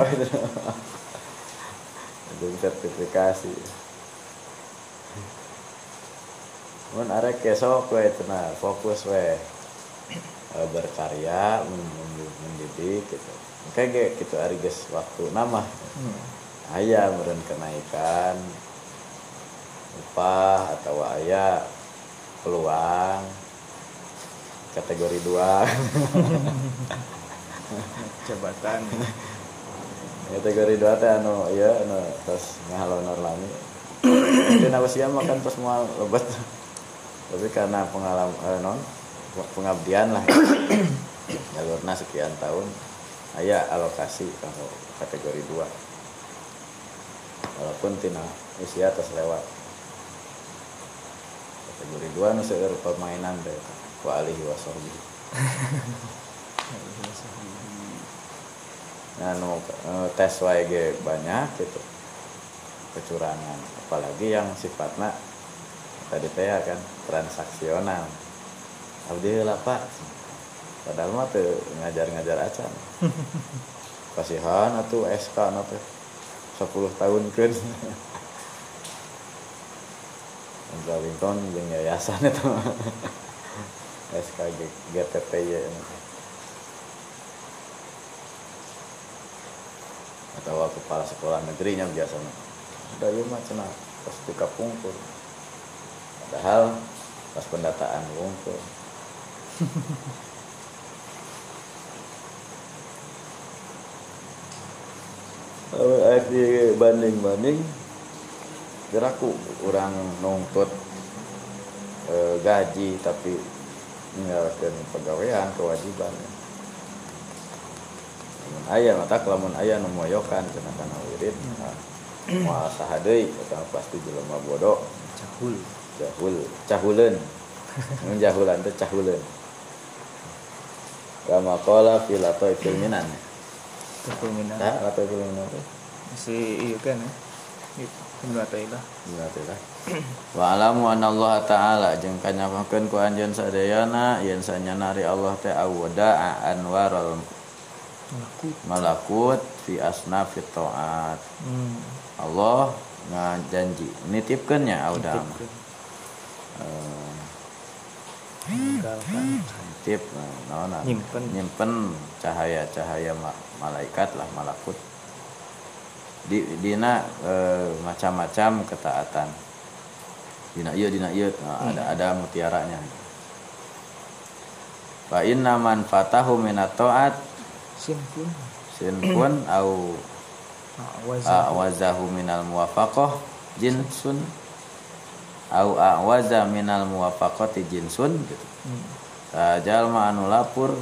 jeung sertifikasi mun arek kesok we cenah fokus we Eh, berkarya men- men- mendidik gitu. Kayak gitu ari geus waktu nama Hmm. aya meureun kenaikan upah atau aya peluang kategori 2 Jabatan. kategori 2 teh anu ieu anu tos ngahalonor lami. Dina usia makan pas moal lebat tapi karena pengalaman eh, non pengabdian lah jalurna sekian tahun aya alokasi kalau kategori 2 walaupun tina usia atas lewat. Kategori 2 nu seueur permainan deh wa alihi wa sahbihi. Nah, nu eh, tes wae banyak gitu. Kecurangan. Apalagi yang sifatnya tadi teh ya kan transaksional. Abdi heula pak. Padahal mah teu ngajar-ngajar acan. Kasihan atuh SK na teh. 10 tahun kan Lincoln jeung yayasan itu. SK GTPY atau kepala sekolah negerinya biasanya. Udah iya mah cenah pas buka pungkur padahal pas pendataan Ayak di banding-banding geraku orang nuntut eh, gaji tapi meninggalkan pegawaian kewajiban. Lamun aya mata kelamun aya nu moyokan cenah kana wirid nah, moal saha deui eta pasti jelema bodoh. Cahul. Jahul cahuleun mun jahulan teh cahuleun kama qala fil ataifil minan Kepemimpinan. tah ataifil minan Si iya kan ya. Itu mengatai lah. Berarti lah. Wa alamu anna Allah taala jeung kanyapakeun ku anjeun sadayana yen sanyanari Allah teh awda anwarul Laku. malakut fi asnafit taat. Hmm. Allah ngajanji nitipkeun nya awda mah. Meninggalkan. nitip eh, naon Nyimpen. nyimpen cahaya-cahaya ma- malaikat lah malakut di dina eh, macam-macam ketaatan dina iya dina iya Nah, ada ada mutiaranya fa inna man fatahu minat taat Simpun. sinfun au Awazah. awazahu minal muwafaqah jinsun au awaza minal muwafaqati jinsun gitu. Hmm. jalma anu lapur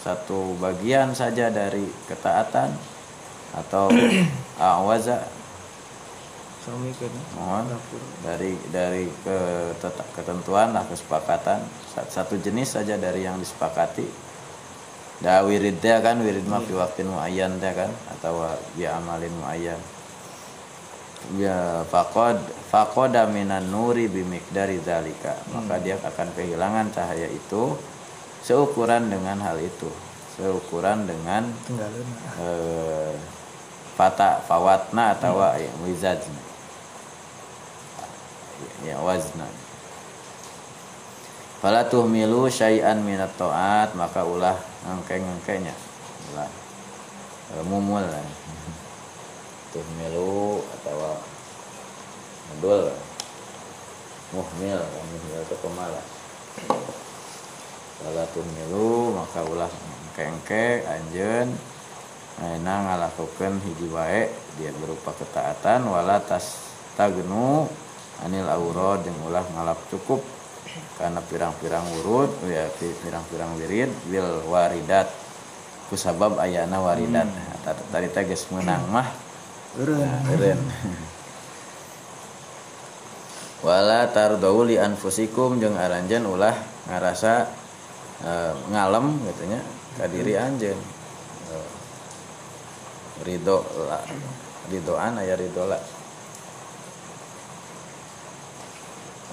satu bagian saja dari ketaatan atau awaza. Mohon dari dari ke ketentuan lah kesepakatan. Sa- satu jenis saja dari yang disepakati. Da wirid kan wirid mah fi waqtin muayyan kan atau bi amalin muayyan ya faqad faqada minan nuri bi miqdari zalika. Maka dia akan kehilangan cahaya itu seukuran dengan hal itu. Seukuran dengan eh, fata fawatna atau hmm. wizajna. Ya wazna. Fala tuhmilu syai'an minat ta'at maka ulah ngengke-ngengkenya ulah eh, mumul lah. Tuhmilu atau mudul muhmil muhmil itu pemalas. Fala tuhmilu maka ulah ngengke anjeun Aina ngalakukan hiji wae dia berupa ketaatan wala tas tagnu anil aurad yang ulah ngalap cukup karena pirang-pirang urut ya pi- pirang-pirang wirid wil waridat. Kusabab ayana waridat. Hmm. tadi teh geus menang mah Wala tardau li anfusikum jeung aranjeun ulah ngarasa e, ngalem gitu nya ka diri anjeun. E, ridho la ridhoan aya ridho la.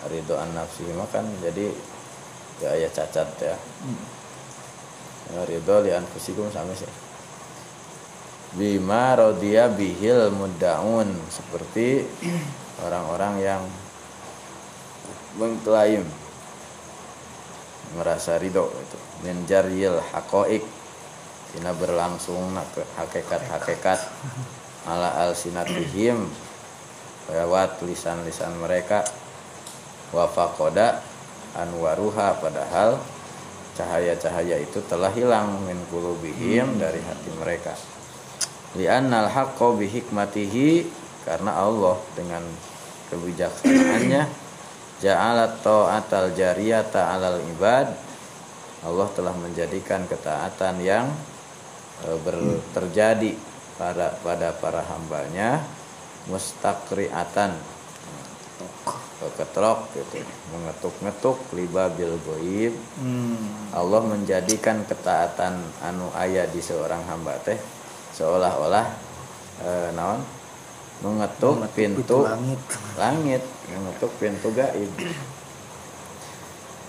Ridhoan nafsi mah kan jadi ya aya cacat ya. Ya ridho li anfusikum sama sih bima rodia bihil mudaun seperti orang-orang yang mengklaim merasa ridho itu. Menjaril hakoik tina berlangsung hakikat-hakikat. Ala al sinatihim lewat lisan-lisan mereka. Wafakoda anwaruha. Padahal cahaya-cahaya itu telah hilang min kulubihim dari hati mereka li'annal haqqo bihikmatihi karena Allah dengan kebijaksanaannya ja'alat ta'atal jariyata 'alal ibad. Allah telah menjadikan ketaatan yang e, ber, terjadi pada pada para hambanya mustaqriatan. Ketrok gitu. Mengetuk-ngetuk libabil goib Hmm. Allah menjadikan ketaatan anu aya di seorang hamba teh seolah-olah eh, naon mengetuk Mengetuk pintu pintu langit. langit mengetuk pintu gaib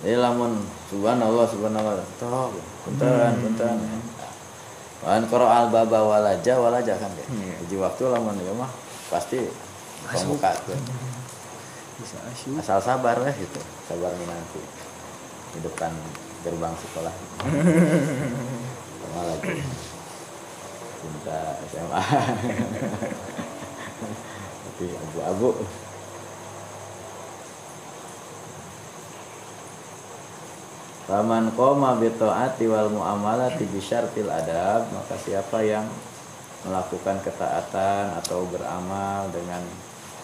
jadi lamun subhanallah subhanallah toh punten punten Wan koro al baba walaja walaja kan deh. Iya. Di waktu lamun ya mah pasti pembuka tuh. Bisa. Asal sabar lah gitu, sabar menanti di depan gerbang sekolah. Sama lagi cinta SMA. Tapi abu-abu. Faman koma bitoati wal muamalati bisyartil adab maka siapa yang melakukan ketaatan atau beramal dengan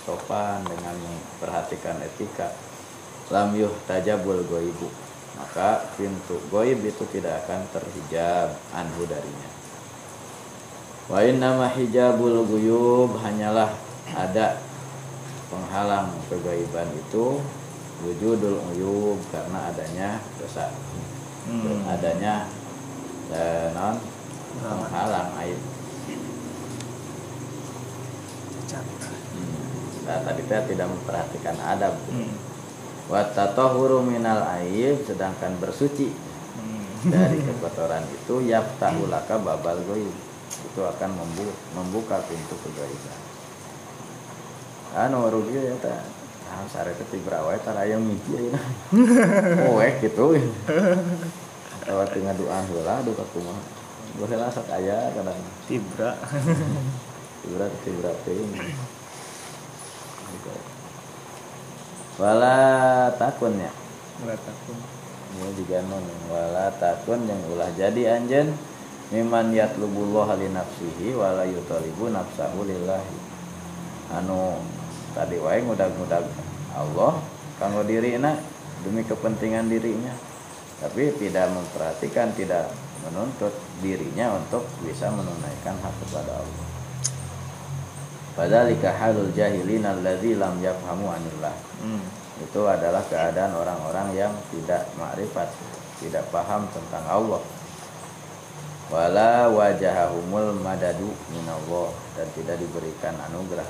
sopan dengan memperhatikan etika lam yuh tajabul goibu maka pintu goib itu tidak akan terhijab anhu darinya wa nama hijabul guyub hanyalah ada penghalang kegaiban itu wujudul uyub karena adanya dosa Hmm. adanya eh, non penghalang aib Cacat. nah tadi kita tidak memperhatikan adab Hmm. watatahuru minal aib sedangkan bersuci Hmm. dari kekotoran itu yaftahu laka babal goib itu akan membu- membuka pintu kegaiban anu rugi ya ta ah sare teh tibra wae tara aya mimpi ayeuna oek gitu. Lewat tinggal doa heula doa kumaha. Gue heula sok aya kadang. Tibra. tibra tibra teuing Gitu. wala takun ya? Mulai takut. ini juga non wala takun yang ulah jadi anjen miman yatlubullah li nafsihi wala yutalibu nafsahu lillahi anu tadi wae ngudag-ngudag Allah kanggo dirina demi kepentingan dirinya tapi tidak memperhatikan tidak menuntut dirinya untuk bisa menunaikan hak kepada Allah Padhalika halul jahilin alladzi lam yafhamu anillah Hmm. itu adalah keadaan orang-orang yang tidak makrifat, tidak paham tentang Allah. Wala wajahahumul madadu minallah dan tidak diberikan anugerah.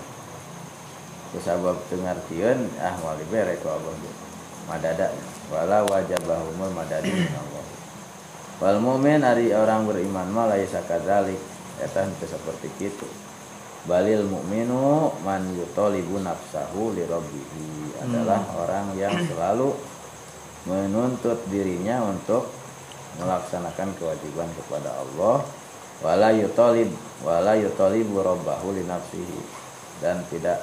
Kusabab pengertian ah wali bere ku Allah. Madada wala wajabahumul madadu minallah. Wal mu'min ari orang beriman mah laisa kadzalik eta henteu seperti kitu. Balil mukminu man yutolibu nafsahu li adalah orang yang selalu menuntut dirinya untuk melaksanakan kewajiban kepada Allah. Wala yutolib wala yutolibu rabbahu li nafsihi. Dan tidak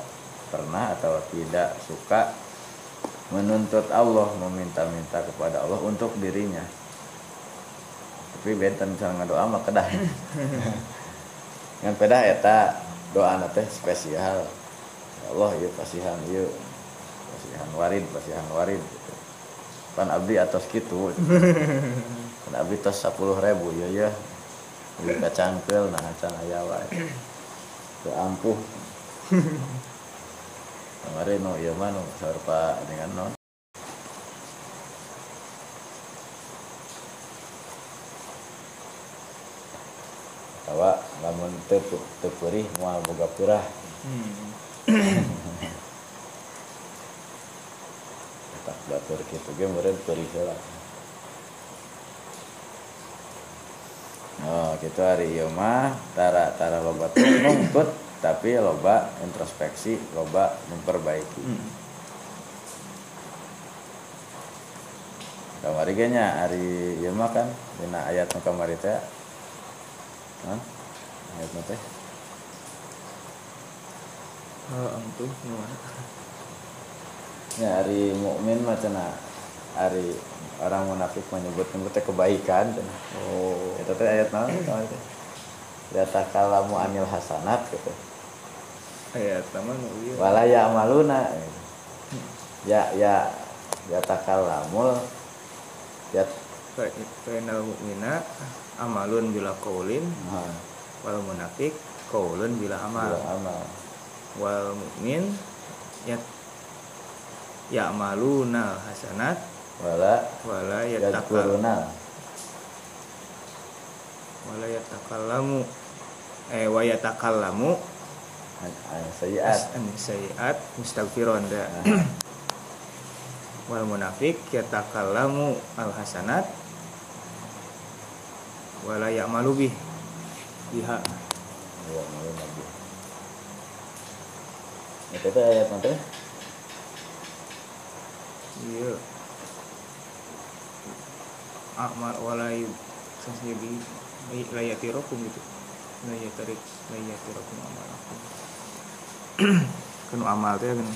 pernah atau tidak suka menuntut Allah meminta-minta kepada Allah untuk dirinya. Tapi benten misalnya doa mah kedah yang kedah eta doa teh spesial. Ya Allah ya pasihan ieu pasihan warid pasihan warid. Gitu. pan abdi atas gitu pan abdi tos 10 ribu ya ya di kacangkel nah can aya wae teu ampuh. Kemarin no ieu mah nu sarpa dengan non Tawa lamun teu teu peurih moal boga peurah Hmm. tak batur kitu ge meureun peurih heula Oh, gitu hari ieu mah tara tara loba nungkut tapi loba introspeksi, loba memperbaiki. Hmm. Kamari ge nya hari ieu mah kan dina ayat nu kamari teh. Hah? Ayat nu teh. Oh, antuh nuana. Ya hari mukmin mah cenah hari orang munafik menyebut nyebut teh kebaikan. Oh. Itu teh ayat naon teh? Ya takalamu anil hasanat gitu. Ayat ieu. Wala ya amaluna. Ya ya ya takalamul ya Fa inal mu'mina amalun bila qaulin nah, wal munafik qaulun bila amal. bila amal. Wal mukmin ya ya'maluna hasanat Wala wala yatakal yadkuruna wala yatakallamu eh wa yatakallamu sayiat. sayiat mustaghfiron da. Wal munafik yatakallamu al hasanat wala ya'malu bih. Biha. Ya. Itu ayat nanti. iya amal wala yu sasidi layatirokum gitu. Layatarik layatirokum amalakum kan amal teh kan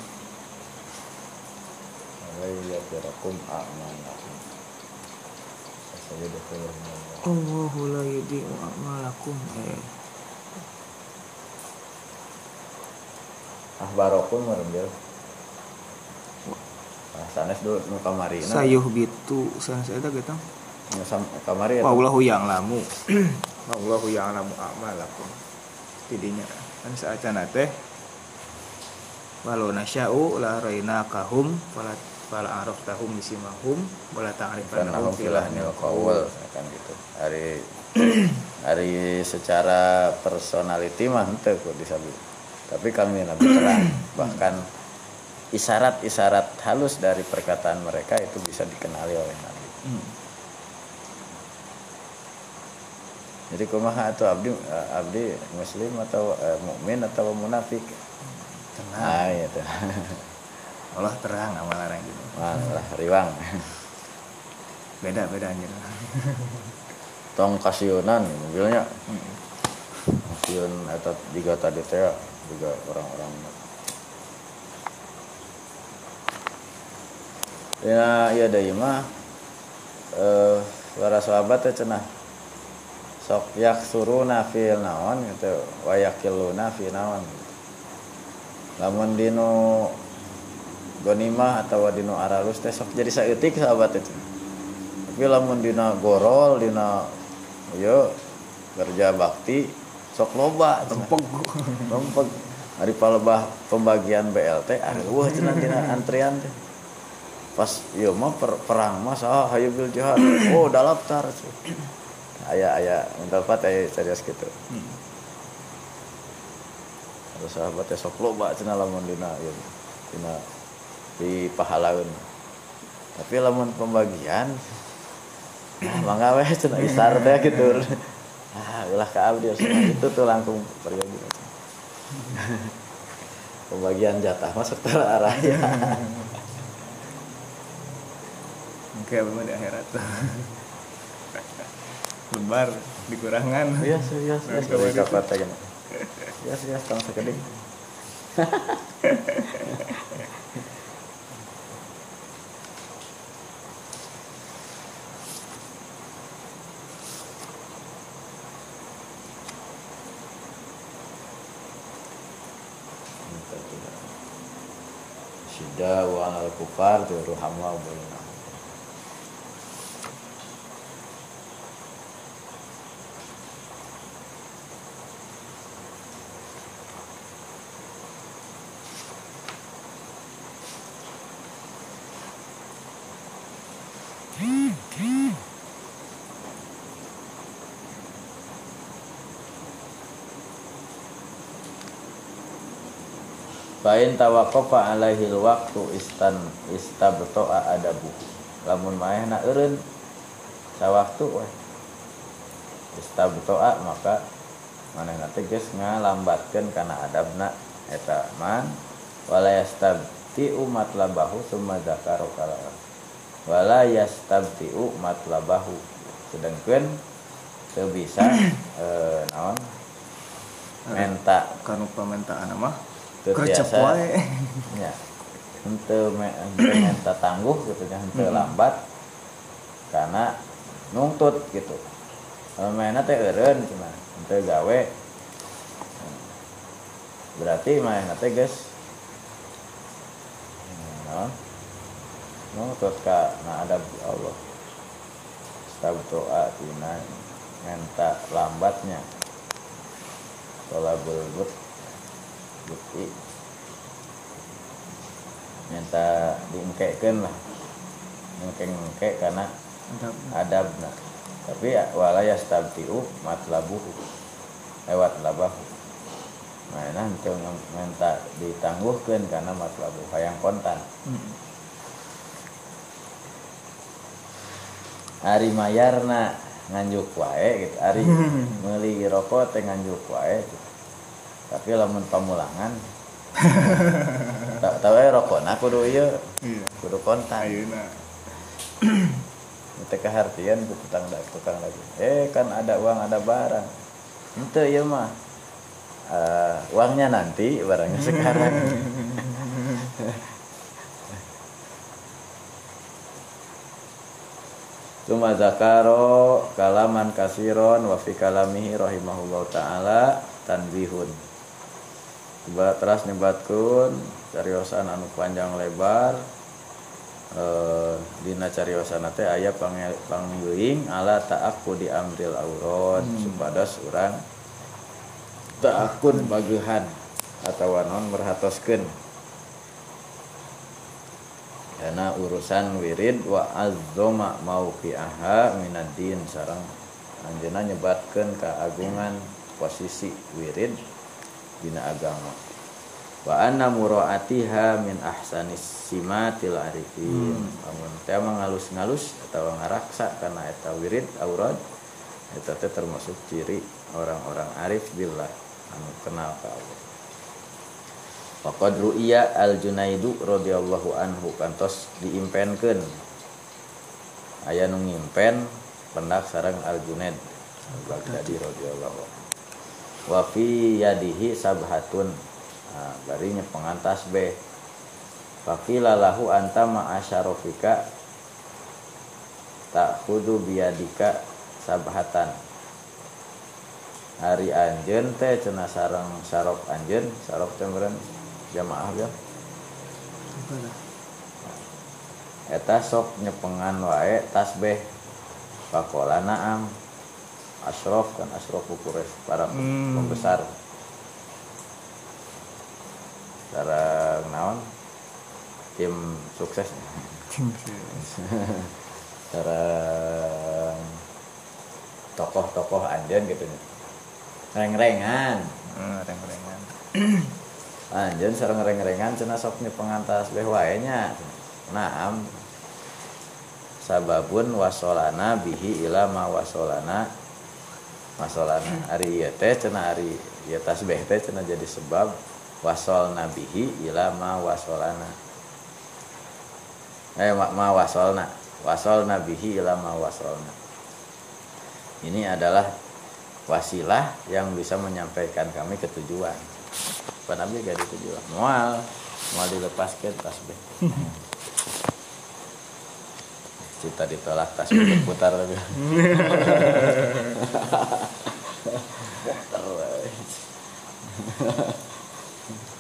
Wala yadirakum a'malakum. Allahu la yudi'u amalakum. Eh. Ahbarokum merembel. Ah, sanes dulu nu kamari. sayuh bitu san saya teh gitu kamari. Wallahu yang lamu Wallahu yang lamu amalakum tidinya kan saacana teh walau nasya'u la rainakahum fala fala araftahum bisimahum wala ta'rifannahum Kanahum filahnil qawl kan gitu. Hari hari secara personality mah henteu kok disabi. Tapi kami nabi terang bahkan isyarat-isyarat halus dari perkataan mereka itu bisa dikenali oleh nabi. Hmm. Jadi kumaha atau abdi abdi muslim atau eh, mukmin atau munafik? Nah, itu. Allah terang amal orang gitu Malah riwang. beda beda anjir Tong kasiunan mobilnya. Kasiun atau juga tadi teh juga orang-orang Ya, iya deui mah eh para sahabat teh cenah sok yak suruna fil naon gitu. Wa yakiluna fi naon lamun dino gonimah atau dino aralus teh sok jadi saeutik sahabat itu. Tapi lamun dina gorol dina yo kerja bakti sok loba. Cenah. lempeg hari palebah pembagian BLT ah wah cenah dina antrian teh. Pas ieu mah per, perang mah saha hayu bil jihad. Oh da daftar aya aya mendapat aya serius gitu. Hmm. terus sahabat teh sok loba cenah lamun dina ieu dina di pahalaun tapi lamun pembagian ah mangga weh cenah isar teh gitu. Ah ulah ka abdi itu tuh langkung periode pembagian jatah mah setara araya Oke, belum di akhirat lebar dikurangan iya serius Nah, serius coba dari gitu. kapan teh gini iya serius tong sakedik Syidda wa al kufar tu ruhamwa bainahum. Fain tawaqafa alaihi waktu istan istabto'a adabu. Lamun maehna eureun sawaktu weh. Istabto'a maka manehna teh geus ngalambatkeun kana adabna eta man wala yastabti'u matlabahu summa zakaru kala. Wala yastabti'u matlabahu. Sedangkeun teu bisa eh, naon menta Kanu pamentaan mah kerja wae. ya. Henteu me menta tangguh gitu nya henteu lambat. Karena nungtut gitu. Mainnya teh eureun cina henteu gawe. Berarti mainnya teh geus hmm, naon nungtut ka na ada Allah. Doa tina menta lambatnya. Tolabul but bukti minta diengkekeun lah. Engke-engke karena Mantap. adabna tapi ya wala yastabtiu matlabuhu. Lewat labahu. Mana itu minta ditangguhkan karena matlabu hayang kontan. Mm. Ari mayarna nganjuk wae gitu. Ari meuli rokok teh nganjuk wae gitu. Tapi lamun pamulangan tak tahu ya rokokna kudu ieu Iya. kudu kontan Ayeuna. Itu kehartian ke tukang tukang lagi. Eh kan ada uang ada barang. Itu ya mah. Eh, uangnya nanti barangnya sekarang. Cuma zakaro kalaman kasiron wa fi kalamihi rahimahullah taala tanbihun. Coba teras nibatkeun cariosan anu panjang lebar. Eh, dina cariosan teh aya panggeuing ala ta'akku di amril auron supados urang ta'akun bagehan atau non merhatoskeun karena urusan wirid wa azzoma mauqi'aha minadin sarang anjeunna nyebatkeun keagungan posisi wirid dina agama. Wa anna muraatiha min ahsanis simatil arifin. Lamun teh mah ngalus-ngalus atau ngaraksa karena eta wirid aurad eta teh termasuk ciri orang-orang arif billah anu kenal ka Allah. Faqad ru'iya al-Junaidu radhiyallahu anhu kantos diimpenkeun. Aya nu ngimpen pendak sareng al-Junaid al-Baghdadi radhiyallahu anhu wa fi yadihi sabhatun. Nah, bari nyepengan tasbih Fakila lahu anta ma'asyarofika tak kudu biadika sabhatan. Hari anjen teh cenah sareng sarok anjen sarok meureun jamaah ya eta sok nyepengan wae tasbih pakola naam asrof kan asrof Quraisy para Hmm. pembesar. Sareng naon tim sukses. Sareng tokoh-tokoh anjen gitu. Reng-rengan. Hmm, reng-rengan. anjen sareng reng-rengan cenah sok nyepengan tasbih wae nya naam. Sababun wasolana bihi ila ma wasolana wasolana ari ieu teh cenah ari ieu tasbih teh cenah jadi sebab wasol nabihi ila ma wasolana. Eh ma, ma wasolna. Wasol nabihi ila ma wasolna. Ini adalah wasilah yang bisa menyampaikan kami ke tujuan. Pak Nabi gak di tujuan? Mual. Mual dilepaskan tasbih cita ditolak tasbih berputar lagi.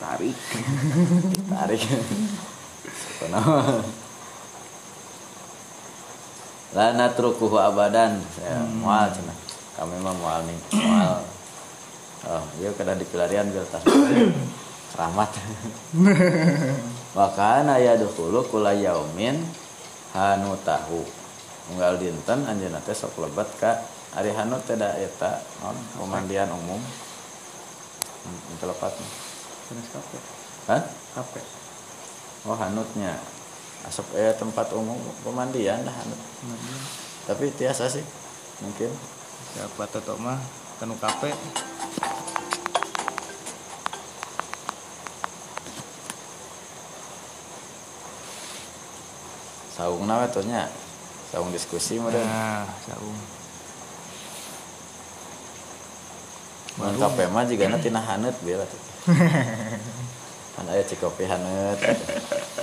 Tarik. tarik. Kenapa? La natrukuhu abadan. Saya mual cina. Kami mah mual nih mual. Oh dia kada dipilarian biar tas keramat. Makana ya dulu kula yaumin hanu tahu. Unggal dinten anjeunna teh sok lebat ka ari hanu teh da eta naon pemandian umum. Hmm, itu lepat Panas kafe. Hah? kape Oh hanutnya. Asap eh tempat umum pemandian lah hanut. Tapi tiasa sih Mungkin. Siapa tetok mah kanu kape Saung nawe tuh nya Saung diskusi model nah saung. Mun kape mah juga nanti nah hanut biar tuh Kan aya cikopi hanut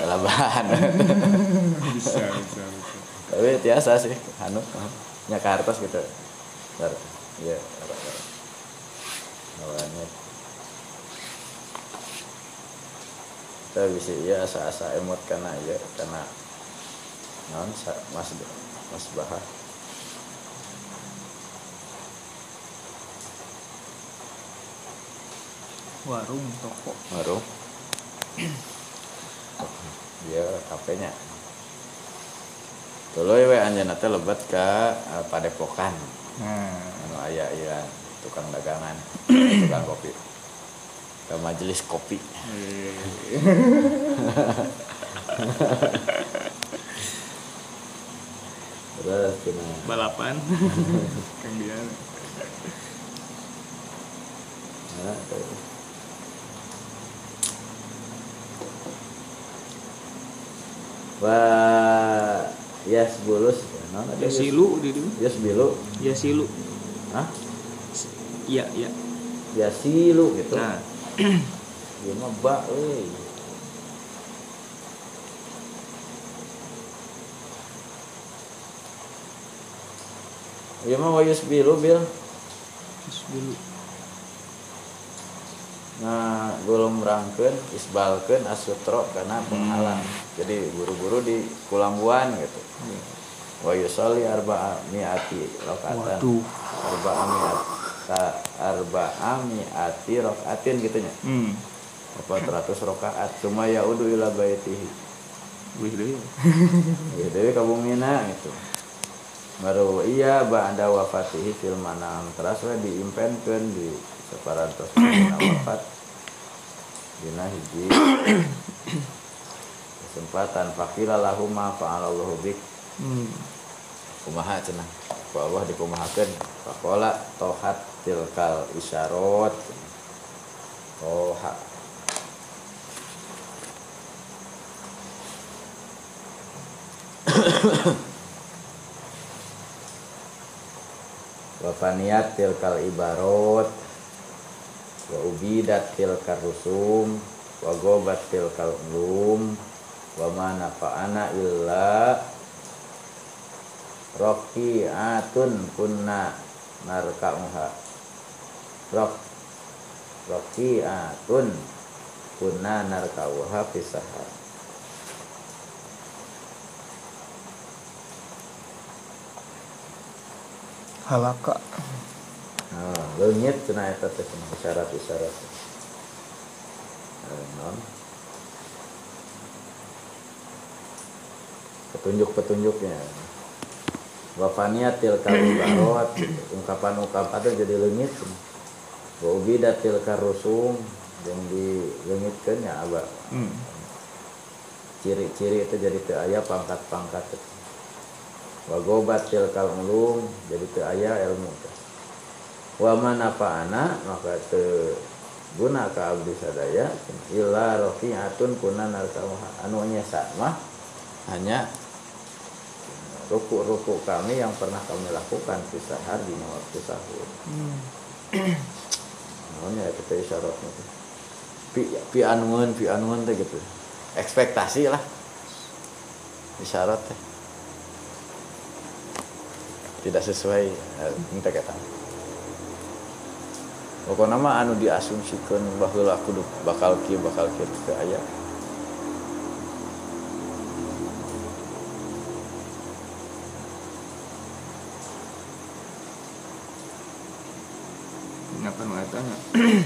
Labahan bisa bisa bisa. Tapi tiasa sih hanut. Nya kartos gitu. Ntar Iya Awalnya Kita bisa iya asa-asa emot karena ya karena non mas mas bahar warung toko. Baru dia kafenya. Dulu we anjeunna teh lebat ka eh, Padepokan. Nah. Anu aya ieu tukang dagangan tukang kopi. Ke majelis kopi terus cenah balapan kang dia Nah. Wah, yes bulus. Nah, ya silu di dieu Yes bilu. ya silu Hah? iya iya Ya silu gitu. nah Ieu mah ba euy. Ieu mah wayus bilu bil. dulu Nah, gulung rangkeun, isbalkeun asutro karena penghalang. Jadi buru-buru di kulambuan gitu. Wa yusalli arba'a mi'ati rakaatan. waduh Arba'a mi'ata arba'a mi'ati rakaatin gitu nya. hmm 400 rakaat. Cuma ya udu ila baitihi. wih deh Ya dewe kabumina gitu. Baru iya ba'da wafatihi fil manam. Terus we diimpenkeun di separantos dina wafat. Dina hiji. Kesempatan fakila lahuma fa'alallahu bik. Hmm. Kumaha cenah? Ku Allah dikumahakeun faqala tohat tilkal isyarot toha wa faniyat tilkal ibarot wa ubidat tilkal rusum wa gobat tilkal ulum wa ma nafa'ana illa Rokiatun kunna narka'uha. Rok Rokiatun kunna narka'uha pisahar halaka Nah, leungit cenah eta teh isyarat-isyarat. Eh, non. Petunjuk-petunjuknya. Wafaniat tilkal ibarat ungkapan-ungkapan itu jadi leungit. Wa ubidat tilkal rusum yang dileungitkeun ya aba. hmm Ciri-ciri itu jadi teu aya pangkat-pangkat. Gobat tilkal ulum jadi teu aya ilmu teh. wa manafa'ana maka te guna ka abdi sadaya illa rafi'atun kunna narkamuha anu nyesa mah hanya ruku-ruku kami yang pernah kami lakukan di sahar di waktu sahur. Namanya kita isyaratnya tuh. pi pi anuan pi teh gitu. Ekspektasi lah. Isyarat teh tidak sesuai eh, minta kata pokoknya mah anu diasumsikan bahwa kudu bakal kieu bakal kieu teu aya Kenapa nu eta nya?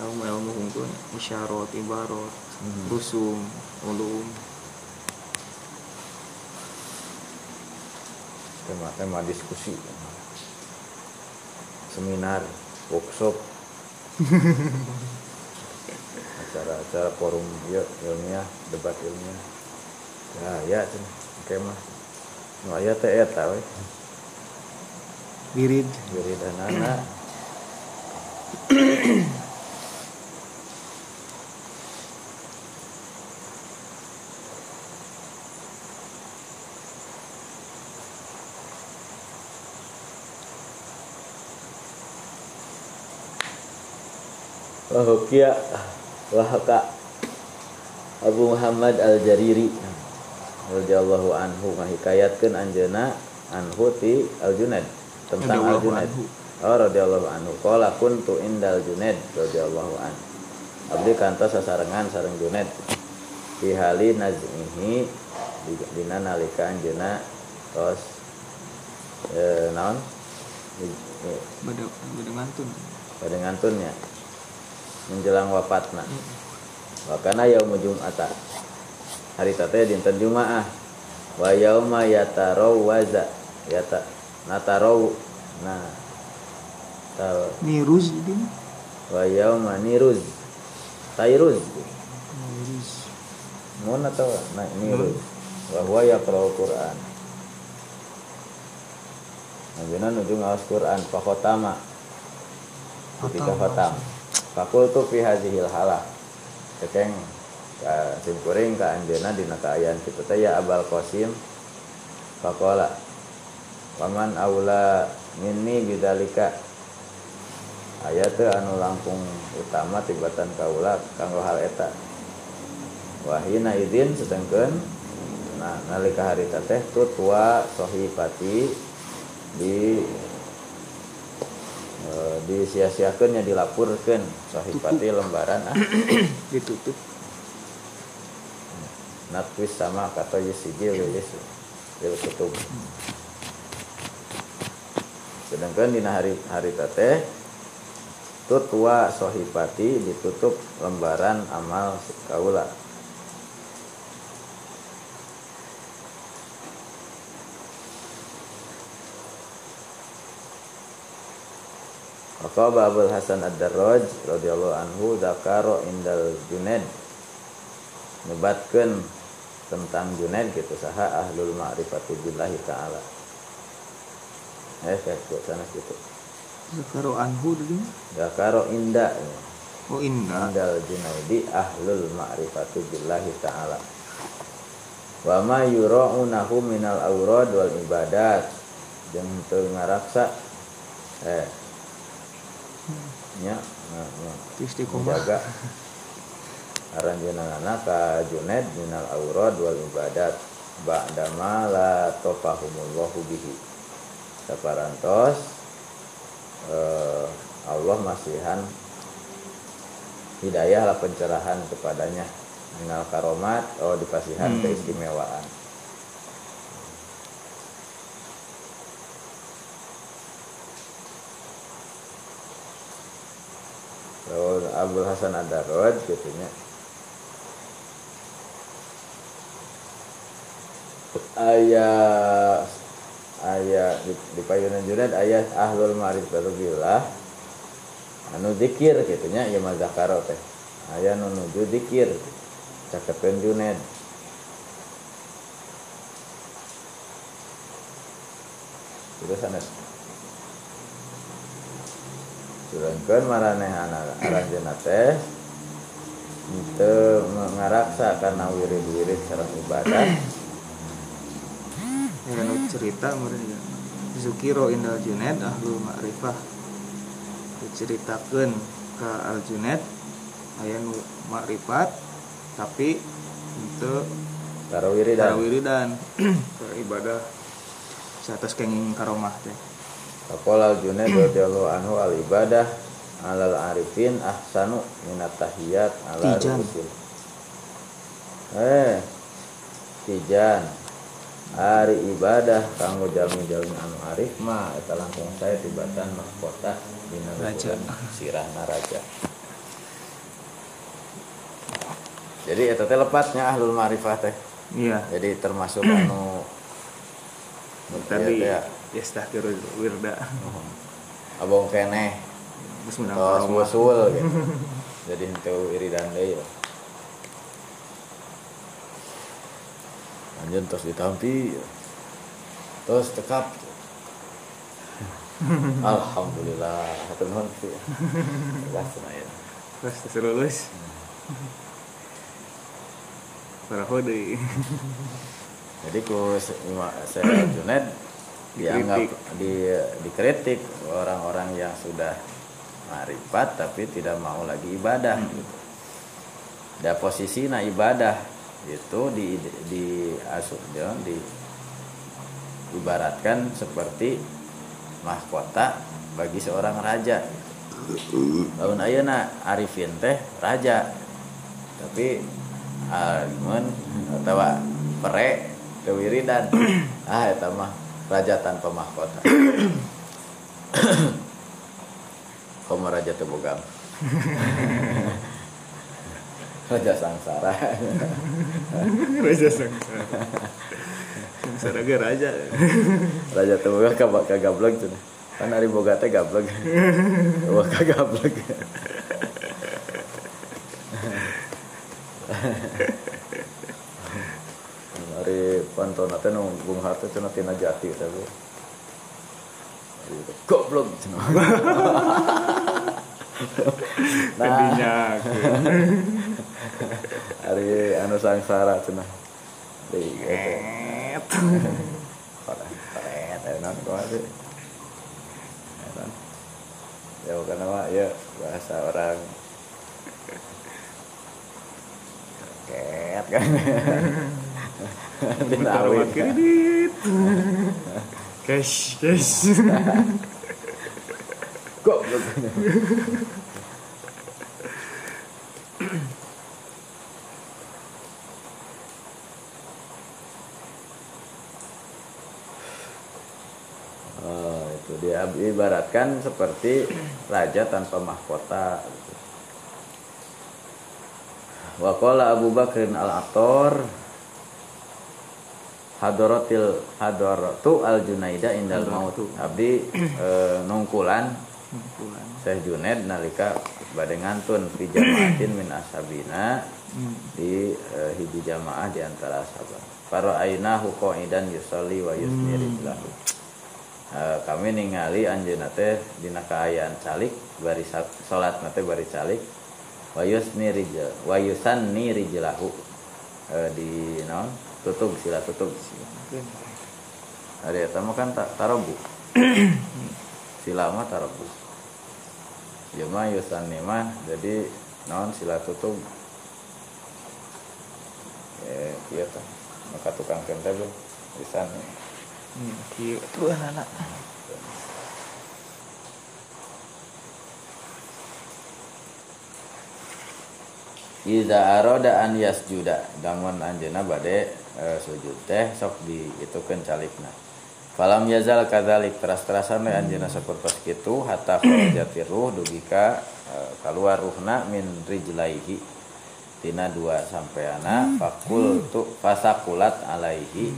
Ilmu ilmu hukum isyarat ibarat Hmm. rusum ulum tema-tema diskusi. Seminar workshop. Acara-acara forum ya ilmiah debat ilmiah. Ya ya oke mah. Nu aya teh eta we Wirid. wiridanana Wahukia wahaka Abu Muhammad Al-Jariri radhiyallahu anhu ngahikayatkeun anjeunna anhu ti Al-Junaid tentang anhu. Oh radhiyallahu anhu. Qala kuntu indal Junaid radhiyallahu anhu. Abdi kantos sasarengan sareng Junaid fi hali nazmihi di- dina nalika anjeunna tos eh, naon Bada bada ngantun. pada ngantunnya menjelang wafatna wakana yaumul jum'ata. Hari tate dinten jumaah wa yauma yatarau waza yata natarau. Nah ta- Niruz ini. wa yauma niruz. Tairuz. Niruz. mun atau na, niruz. Wa huwa yaqra'u Qur'an. Nabiuna nuju ngawas Qur'an fakotama ketika khotam fakultu fi hadhil halah. Tekeng ka simkuring ka anjeunna dina kaayaan kitu teh ya Abal Qasim faqala waman aula minni bidzalika aya teu anu langkung utama tibatan kaula kanggo hal eta. Wahina idin sedengkeun nah nalika harita teh tutwa sohipati di disia-siakeun nya dilapurkeun sohipati lembaran ah. Ditutup. natwis sama kata yusijil lilis lil kutub sedangkan dina hari hari teh tutwa sohipati ditutup lembaran amal kaula Maka Abul Hasan Ad-Darraj radhiyallahu anhu dakaro indal Junaid nyebatkeun tentang Junaid gitu saha ahlul ma'rifati billahi taala. Eh kayak buat sana gitu. Zakaro anhu dulu. Dakaro inda Oh indah. indal Junaidi ahlul ma'rifati billahi taala. Wa ma yura'unahu minal aurad wal ibadat jeung teu ngaraksa eh nya nah. Istiqomah. menjaga aranjeunana ka Junaid minal aurad wal ibadat ba'dama la tafahumullahu bihi saparantos eh, Allah masihan hidayah lah pencerahan kepadanya minal karomat oh dipasihan Hmm. keistimewaan Lalu Abdul Hasan Ad-Darraj gitu nya. Ayah ayah di, di payunan Junaid ayah ahlul ma'rifatu billah anu zikir gitu nya ieu mah zakaro teh. Ayah nu nuju zikir cakepeun Junaid. Terus sanes. Sedangkan maranehana aranjeunna teh teu ngaraksa kana wirid-wirid sareng ibadah Ya cerita kemudian ya. Zukiro indal Junaid ahlu ma'rifah. Diceritakeun ke Al Junaid aya nu makrifat tapi untuk karo wiridan. cara wiridan ke ibadah satas kenging karomah teh. Faqala al-Junaid radhiyallahu anhu al ibadah alal arifin ahsanu minat tahiyat ala rusul. Eh, tijan. Hari ibadah kanggo jalmi-jalmi anu arif mah eta langkung saya tibatan mahkota dina Raja. rukulan sirahna raja. Jadi eta teh lepatnya ahlul ma'rifah teh. Iya. Jadi termasuk anu Tadi ya, yastahkiru wirda. abong keneh. Terus menang tos karomah. usul gitu jadi henteu iridan deui ya. Anjeun tos ditampi. Terus tekap. Alhamdulillah. Hatur nuhun sih Gas ya terus terus lulus. Paraho deui. jadi ku Junaid dianggap di dikritik orang-orang yang sudah marifat tapi tidak mau lagi ibadah gitu. Da posisi na ibadah itu di di asuh dia di ibaratkan seperti mahkota bagi seorang raja. Laun ayeuna Arifin teh raja. Tapi alimun atau pere kewiridan. ah eta mah raja tanpa mahkota. Komo raja teu boga. raja sangsara. Raja Sangsara. Sangsara ge raja. raja teu boga ka kagablog cenah. Kan ari boga teh gablog. Wah kagablog. Ari pantona teh nu bung hate cenah tina jati tapi. Teh, Goblok cenah. Nah, Kedinya. ari anu sangsara cenah. Deui gitu. Et. Parah, paret, eh, non, kumaha. Ya bukan nama, ya bahasa orang ket kan. Taruhan awin. kredit. Cash, cash. Goblok. Oh, itu dia ibaratkan seperti raja tanpa mahkota. Wa qala Abu Bakrin al-Attar hadaratil hadaratu al Junaida indal maut. Abdi eh, nungkulan. Syekh Junaid nalika bade ngantun fi jamaatin min ashabina di eh, hiji jamaah di antara ashabat. Para ainahu qaidan yusalli wa yusmi rijlahu. Eh, kami ningali anjeunna teh dina kaayaan calik bari sa- salat teh bari calik wa yusmi rijal wa yusanni rijlahu. Eh, di naon? Tutug sila tutug. Hari eta mah kan ta- tarobu. sila mah tarobu. Ya mah yusanni mah jadi naon sila tutug. Eh, iya tah. Maka tukang kente belum yusanni. Hmm, kieu tuh anak. Iza aroda an yasjuda. Damun anjeuna bade e, sujud teh sok di itu calikna. Falam yazal kadzalik. Teras-terasan we anjeuna sapertos kitu hatta kharajati ruh dugi e, keluar ruhna min rijlaihi. Tina dua sampeana fakul tu fasakulat alaihi.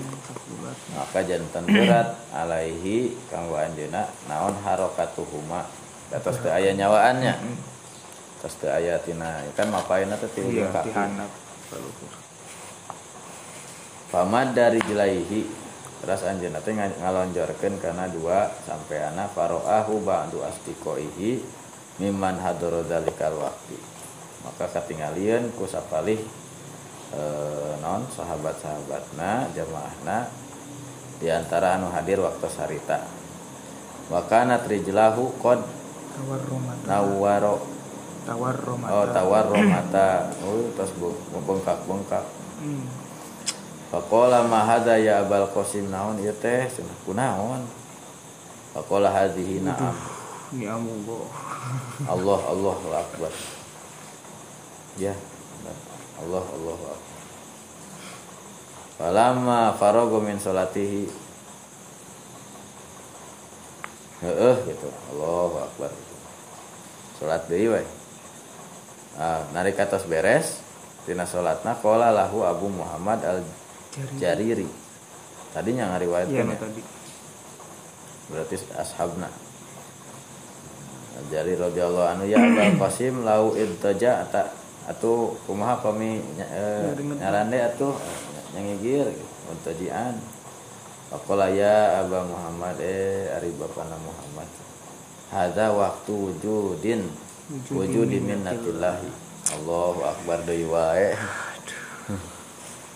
Maka jantan berat alaihi kanggo anjeuna naon harokatuhuma. Datos teu aya nyawaannya terus teu aya tina kan mapaina teh ti Iya, paluhur. pamad dari jelaihi terus anjeunna teh nga- ngalonjorkeun kana dua sampeana faroahu ba'du astiqoihi mimman hadoro dalikal waqti maka katingalieun ku sapalih eh, non sahabat-sahabatna jamaahna di antara anu hadir waktu sarita. Wa kana rijlahu qad Tawar romata. nawaro Tawar romata. oh tawar mata oh terus bengkak-bengkak Hmm. Faqala ma hadza ya Abul Qasim naon ieu teh? Cenah kunaon Faqala hadhihi na'am. Ini amugo. Allah Allahu akbar. Ya. Allah Allahu akbar. Falamma farago min salatihi. Heeh gitu. Allahu akbar. Salat deui we Ah, narik atas beres tina salatna qala lahu Abu Muhammad al Jariri. Tadinya Iya, ngariwayatkeun no ya. tadi. Berarti ashabna. jadi radhiyallahu anhu ya Abul Qasim lau idtaja ata atuh kumaha pami nya- eh, nyarande atuh nyangigir muntajian Faqala ya Aba Muhammad eh ari bapana Muhammad Hadza waktu wujudin wujudi minnatillahi. Allahu akbar deui wae.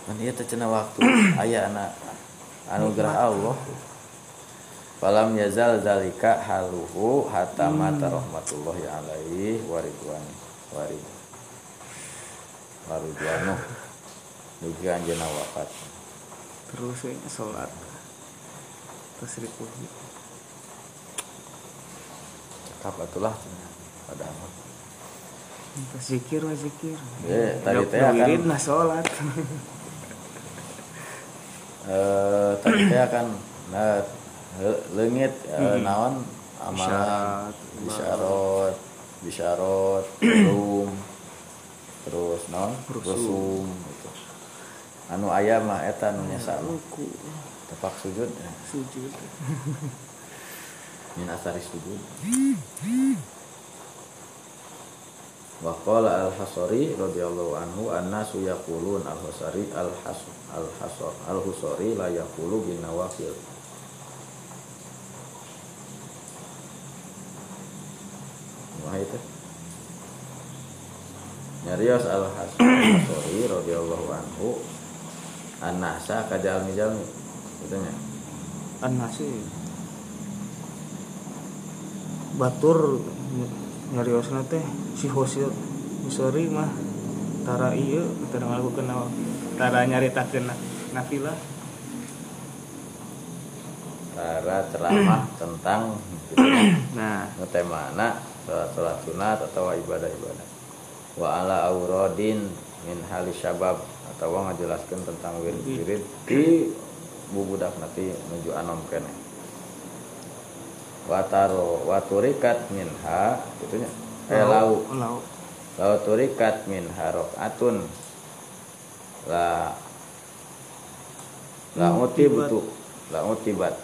Kan ieu teh cenah waktu. Aya anak anugerah Allah. Falam yazal zalika haluhu hatta mata rahmatullahi alaihi wa ridwan wa rid- wa ridwanu. Dugi anjeunna wafat. Terus we sholat tasrifu Cakap atulah amat Terus zikir wa zikir Ya, tadi teh akan- nah sholat. Eh tadi teh akan nah, leungit eh, naon? Amalan Isyarat. bisyarot bisyarot rum terus naon? Rusum. gitu. anu aya mah eta nu tepak sujud. Sujud. Min asari sujud wa qala al-hasari radhiyallahu anhu annasu yaqulun al-hasari al-has al-hasar al-husari la yaqulu bin nawafil Wah itu. Nyarios al-hasari radhiyallahu anhu an-nasa kajalmi jalmi itu nya an nasi batur nyariosna teh si hosil usari mah tara iya tara ngalakukeun nawa tara nyaritakeun na- nafilah cara ceramah tentang nah. temana sholat sholat sunat atau ibadah-ibadah. Wa ala aurodin min hali syabab atau ngajelaskan tentang wirid-wirid di bubudak nanti menuju anom kene wataro waturikat minha itunya eh lau lau. lau turikat min atun la la Hmm, utibat la utibat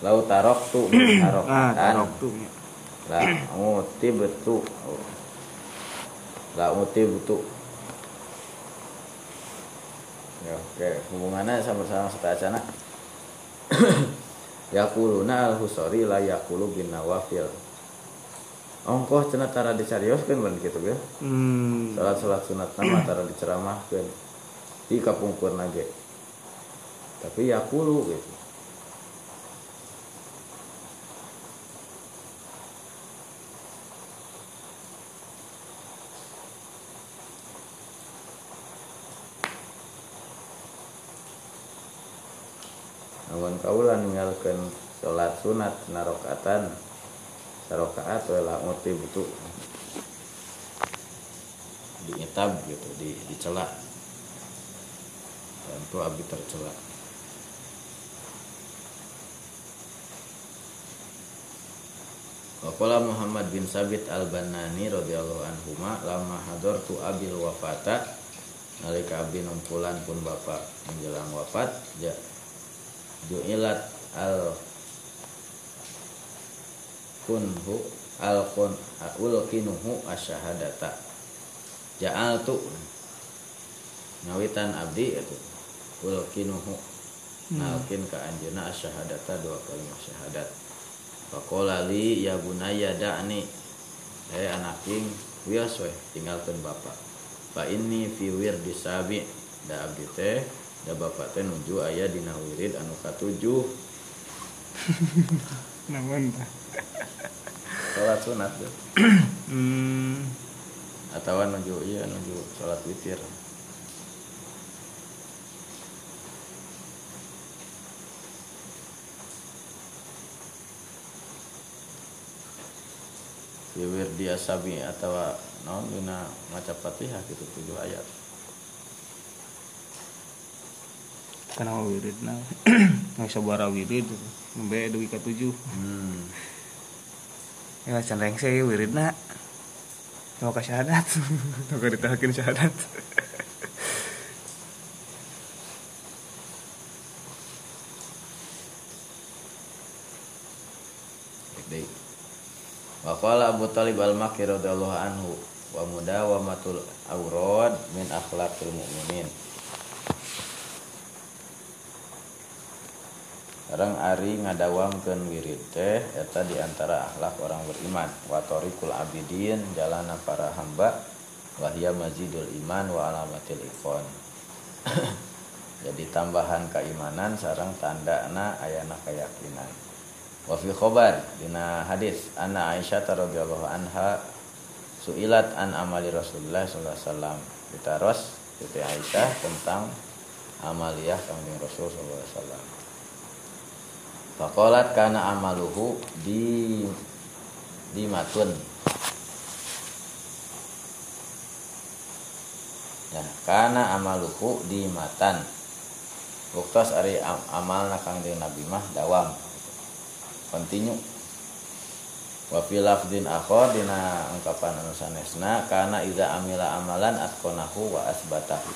lau taroktu min ah harokatan tarok tuh ya. la utibtu la utibtu ya oke hubungannya sama-sama setacana yakuluna al husori la yakulu bin nawafil. Ongkoh cenah tara dicarioskeun ban kitu ge? Hmm. Salat-salat sunat nama tara diceramahkeun di kapungkurna ge tapi yakulu gitu Kaulah ninggalkan sholat sunat narokatan sarokaat wala muti butuh. Diitab gitu di dicela tentu abdi tercela. Waqala Muhammad bin Sabit al-Banani radhiyallahu anhu lama hadartu abil wafata nalika abdi numpulan pun bapak menjelang wafat ja ju'ilat al kunhu al kun ulkinuhu asyhadata ja'al tu ngawitan abdi itu. Ulkinuhu nalkin ka anjeuna asyhadata dua kalimat syahadat Faqala li ya bunayya da'ni. Eh anaking wios weh tinggalkeun bapak. Fa inni fi wirdi sabi. Da abdi teh da bapak teh nuju aya dina wirid anu katujuh. Namun salat sunat tuh hmm. Atau nuju iya nuju salat witir. Fi wirdi asabi atau naon dina maca Fatihah gitu tujuh ayat karena wirid nah nggak sabara wirid membe dewi ke tujuh hmm. ya candeng saya wirid nak mau ke syahadat mau ke ditahakin syahadat Baik, baik. Wa qala Abu Talib al-Makki radhiyallahu anhu wa mudawamatul awrad min akhlaqil mu'minin. Orang ari ngadawamkeun wirid teh eta di antara akhlak orang beriman wa tariqul abidin jalana para hamba wa hiya mazidul iman wa alamatil ikhwan. Jadi tambahan keimanan sarang tandana ayana keyakinan. Wa fi khobar dina hadis anna Aisyah radhiyallahu anha suilat an amali Rasulullah sallallahu alaihi wasallam. Ditaros Siti Aisyah tentang amaliyah kanjeng Rasul sallallahu alaihi wasallam. Faqalat kana amaluhu di di matun. Ya, kana amaluhu di matan. Buktos ari am amal kanjeng Nabi mah dawam. Continue. Wa fi lafdin akhar dina ungkapan anu sanesna kana idza amila amalan atqanahu wa asbatahu.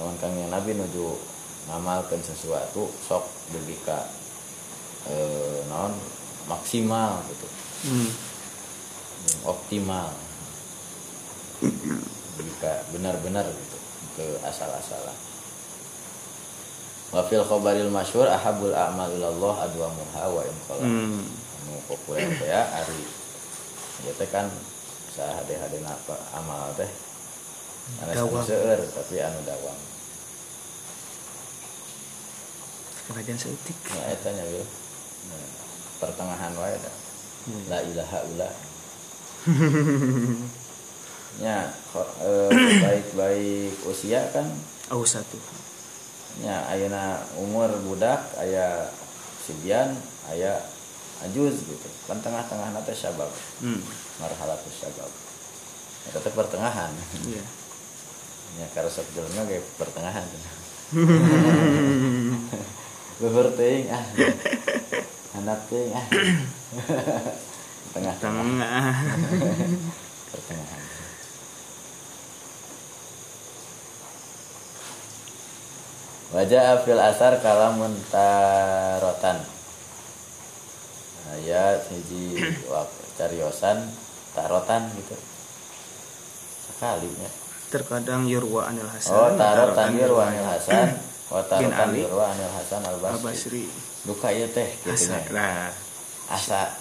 Lawan kanjeng Nabi nuju ngamalkeun sesuatu sok dugi ka eh, non maksimal gitu Hmm. optimal jika benar-benar gitu ke asal-asalan wa fil khabaril masyhur ahabul a'mal ilallah adwamuha wa in qala Hmm. populer ya ari ya teh kan sahade-hadena apa amal teh Dawam. seueur tapi anu dawam Kerajan seutik. ya eta nya. Nah, pertengahan wae dah Hmm. la ilaha ula ya eh, baik-baik usia kan? Oh satu. ya ayeuna umur budak aya sibian aya ajuz gitu. Kan tengah-tengah nate syabab. Hmm. marhalatus syabab. Eta teh pertengahan. Iya. ya karosok jelema ge pertengahan. Beber teuing ah handap teuing ah tengah-tengah. Tengah. pertengahan. Wajah fil asar kalamun tarotan. Ayat hiji wak- cariosan tarotan gitu. Sekalinya Terkadang Yurwa Anil Hasan. oh tarotan yurwa anil hasan. Wa Bin tarotan yurwa anil hasan al basri. Duka ieu teh gitu Lah. asa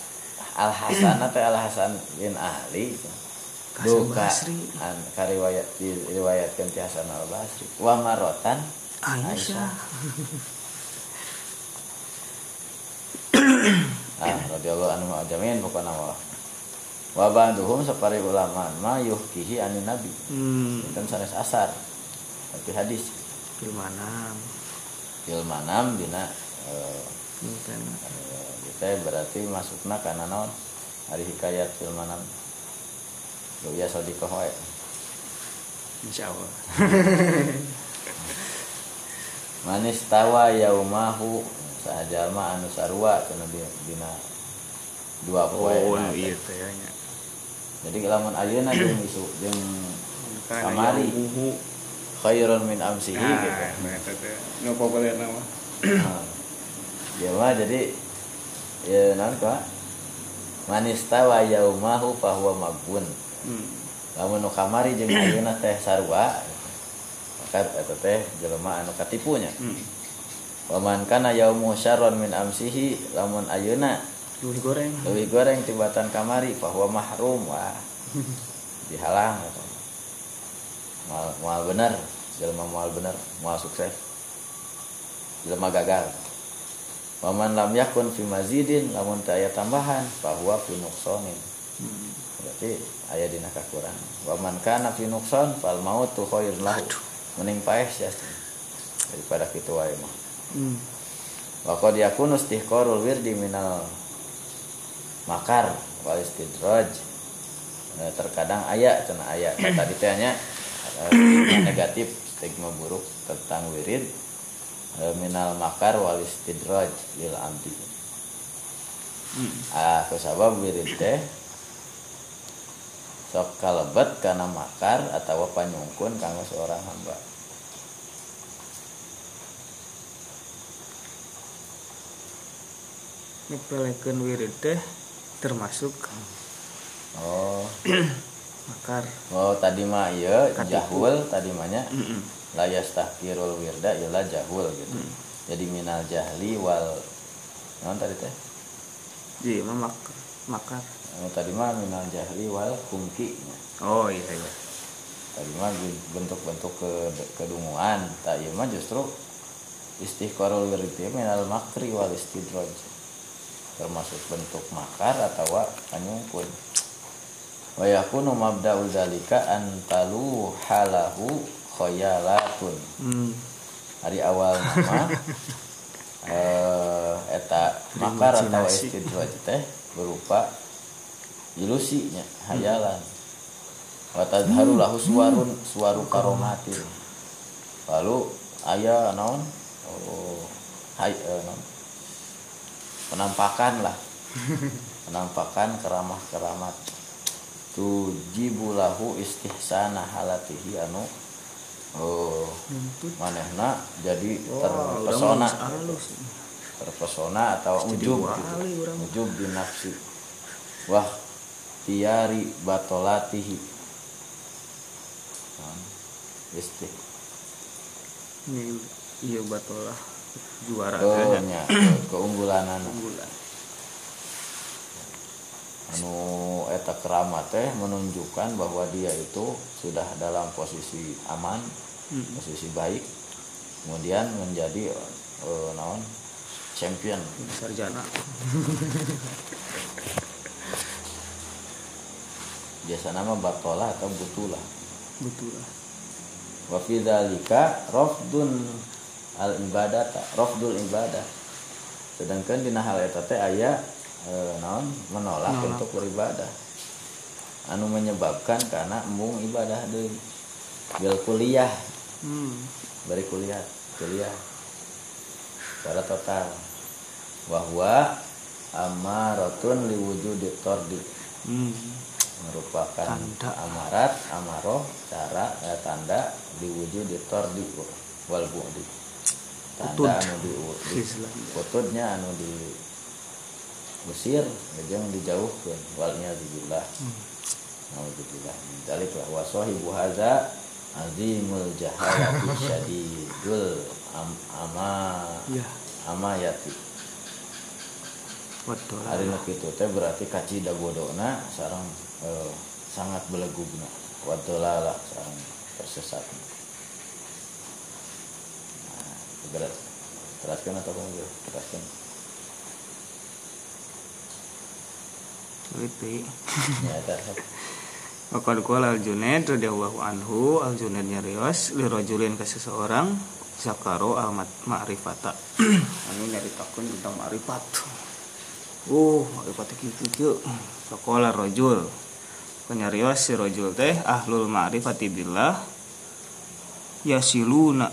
al hasan teh al hasan bin ali. Hasan duka an kariwayat diriwayatkeun ti Hasan al Basri wa marotan Aisyah. ah radhiyallahu anhu ajamin pokona mah. Wa ba'duhum sapari ulama ma yuhkihi anin nabi. Hmm. kan sanes asar. Tapi hadis. Fil manam. fil manam dina eh, Mungkin. eh, kita berarti masukna kana naon hari hikayat fil manam lu ya sodikoh wae Insya Allah. manis tawa yaumahu sahajalma anu sarua cenah di- dina dua poe Oh, na iya teh. tanya. jadi lamun ayeuna jeung isu jeung Kamari. khairun min amsihi Nah, gitu eta teh nu populer nama. ya mah jadi ya naon ka manis tawa yaumahu fahuwa magbun Hmm. lamun nu kamari jeung ayeuna teh sarua maka eta teh jelema anu katipunya Hmm. Waman kana yaumu syarron min amsihi lamun ayeuna Luwih goreng. leuwih goreng tibatan kamari bahwa mahrum wah dihalang gitu. Moal moal bener jelema moal bener moal sukses jelema gagal Waman lam yakun fi mazidin lamun teu aya tambahan bahwa fi nuqsanin. Hmm. berarti aya dina kakurangan Waman kana fi nuqsan fal mautu khairun lahu. Mending paeh sia daripada kitu wae mah. Hmm. Waqad yakunu istihqarul wirdi minal makar wal istidraj. Nah, terkadang aya cenah aya. Kata ditanya negatif stigma buruk tentang wirid. eh, minal makar wal istidraj lil abdi. Hmm. Ah, kusabab wirid teh sok kalebet karena makar atau panyungkun kanggo seorang hamba. Nyepelekeun wirid teh termasuk oh makar oh tadi mah iya Katipu. jahul tadi mahnya Mm-mm. La yastahqirul wirda ialah jahul gitu. Hmm. jadi minal jahli wal non tadi teh? Iya mah makar makar. Oh, tadi mah minal jahli wal kumki. Oh iya iya. Tadi mah bentuk-bentuk ke kedunguan. Tak iya mah justru istihqarul wirda minal makri wal istidraj. Termasuk bentuk makar atau anyungkun. Wa yakunu mabda'u zalika antalu halahu khayalatun hmm. hari awal nama eh, eta makar atau istidraj teh berupa ilusinya hayalan. Wa tadharu lahu suwarun suwaru karomatin. Lalu aya naon? Oh hay eh, naon? Penampakan lah. Penampakan keramah keramat tujibu lahu istihsana halatihi anu oh manehna jadi terpesona halus. terpesona atau ujub gitu. ujub di nafsi. Wah tiari batolatihi. Istih Ini iya batolah. Juara. Nya, keunggulan. unggulan. Anu eta keramat teh menunjukkan bahwa dia itu sudah dalam posisi aman Mm. posisi baik kemudian menjadi eh, naon champion Sarjana. biasa nama batolah atau butulah Betul lah. wa fi dzalika rafdun al ibadata rafdul ibadah sedangkan dina hal eta teh aya eh, naon menolak Menolak. untuk beribadah anu menyebabkan karena embung ibadah deui bil kuliah Hmm. bari kuliah kuliah secara total bahwa amaratun liwujudi tordi Hmm. merupakan Tanda. amarat amaroh cara eh, tanda diwujud di tordi wal bu'di Kutud. tanda anu di, di kutudnya anu di usir jeung dijauhkeun wal billah Hmm. Alhamdulillah Dalik lah wa sahibu hadza azimul jahalati syadidul am, ama Ya, amayati. Betul. hari nu kitu teh berarti kaci dagodona sarang eh, sangat belegugna wadolala sarang tersesat. Nah berat. Teraskan atau kamu teraskan Ya al-Junaid radhiyallahu anhu al-Junaid nyarios li rajulin ka seseorang zakaro al ma'rifata. anu nyaritakeun tentang ma'rifat. Uh, ma'rifat kitu kieu. Faqala rajul. Kanyarios si rajul teh ahlul ma'rifati billah yasiluna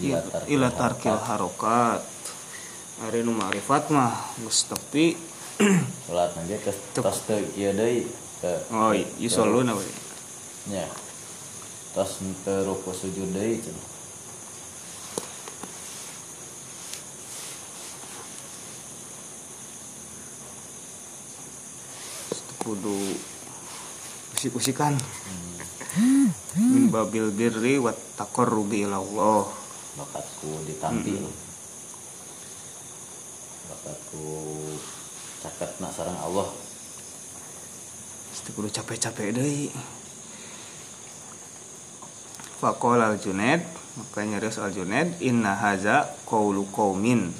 Ila tarkil ila tarkil harokat. Ari nu ma'rifat mah geus tepi sholat nanti tos Tuk. tos teu ieu deui teu Oh, yusoluna we. nya tos teu ruku sujud deui cenah kudu usik-usikan. Min babil birri wa taqarrubi ila Allah bakatku ditampil bakatku caketna sareng Allah. Itu kudu capek-capek deui. Faqala al-Junaid maka nyarios al-Junaid inna haza qaulu qaumin.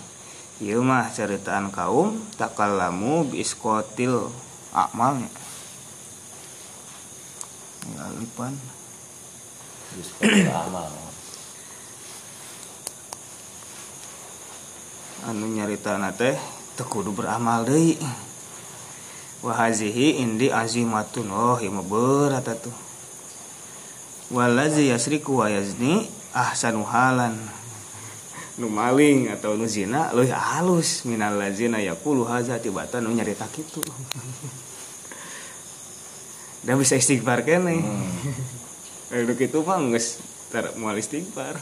Ieu mah ceritaan kaum takallamu bi isqatil a'malnya Ya lipan. Di sekolah amal. Anu nyaritana teh teu kudu beramal deui. Wa hazihi indi azimatun oh mah berat atuh. Walazi yasriku wa yazni ahsanu halan. Nu maling atau nu zina leuwih halus minal lazina yaqulu haza tibatan nu nyarita kitu. Da bisa istighfar keneh. Hmm. Aduh gitu mah geus moal istighfar.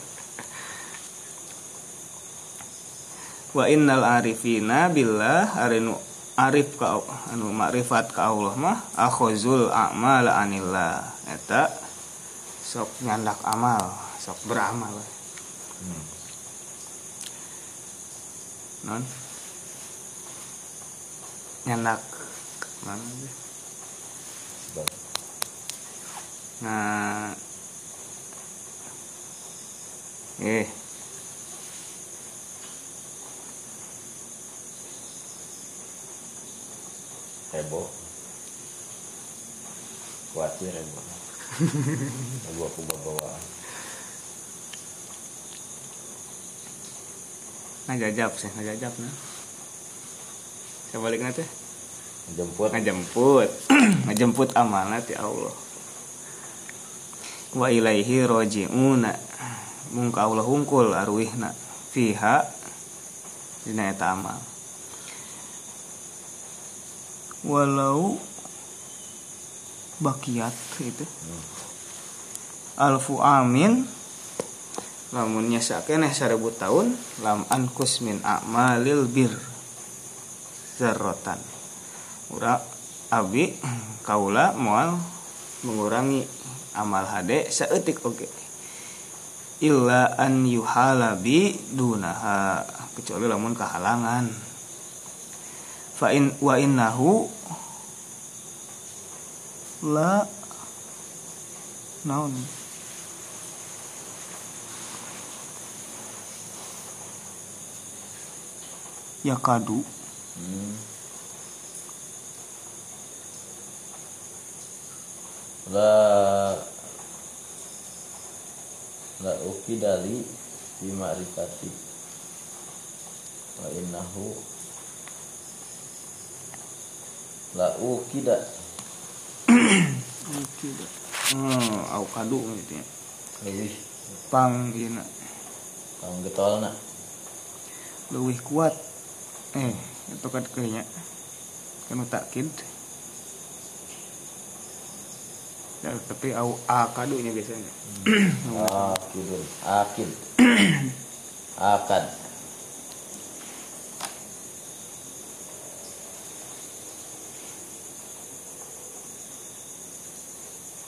Wa innal arifina billah arinu arif ka anu makrifat ka Allah mah akhuzul amal anillah. Eta sok nyandak amal sok beramal. Hmm. non? Nyandak? Sebab nah eh heboh khawatir heboh Lagu aku bawa ngajajab sih ngajajab nah. Saya balik nanti. Jemput ngajemput ngajemput amanat ya Allah. Wa ilaihi roji'una. Mung ka Allah hungkul arwihna fiha. Dina eta amal walau bakiat itu alfu amin. Lamun nyasa keneh seribu tahun lam ankus min a'malil bir. Zarrotan ura abi kaula moal mengurangi amal hade saeutik oge. Illa an yuhalabi dunaha kecuali lamun kehalangan fa in wa innahu la naon yakadu. Hmm. la la ukidali fi ma'rifati. Wa innahu la ukida. Hmm au kadu gitu ya. Lebih. Pang ieu na kang getolna. Leuwih kuat. Eh itu kan kayaknya. Kan takkid ya, tapi au a kadunya biasanya. Akidun akid akad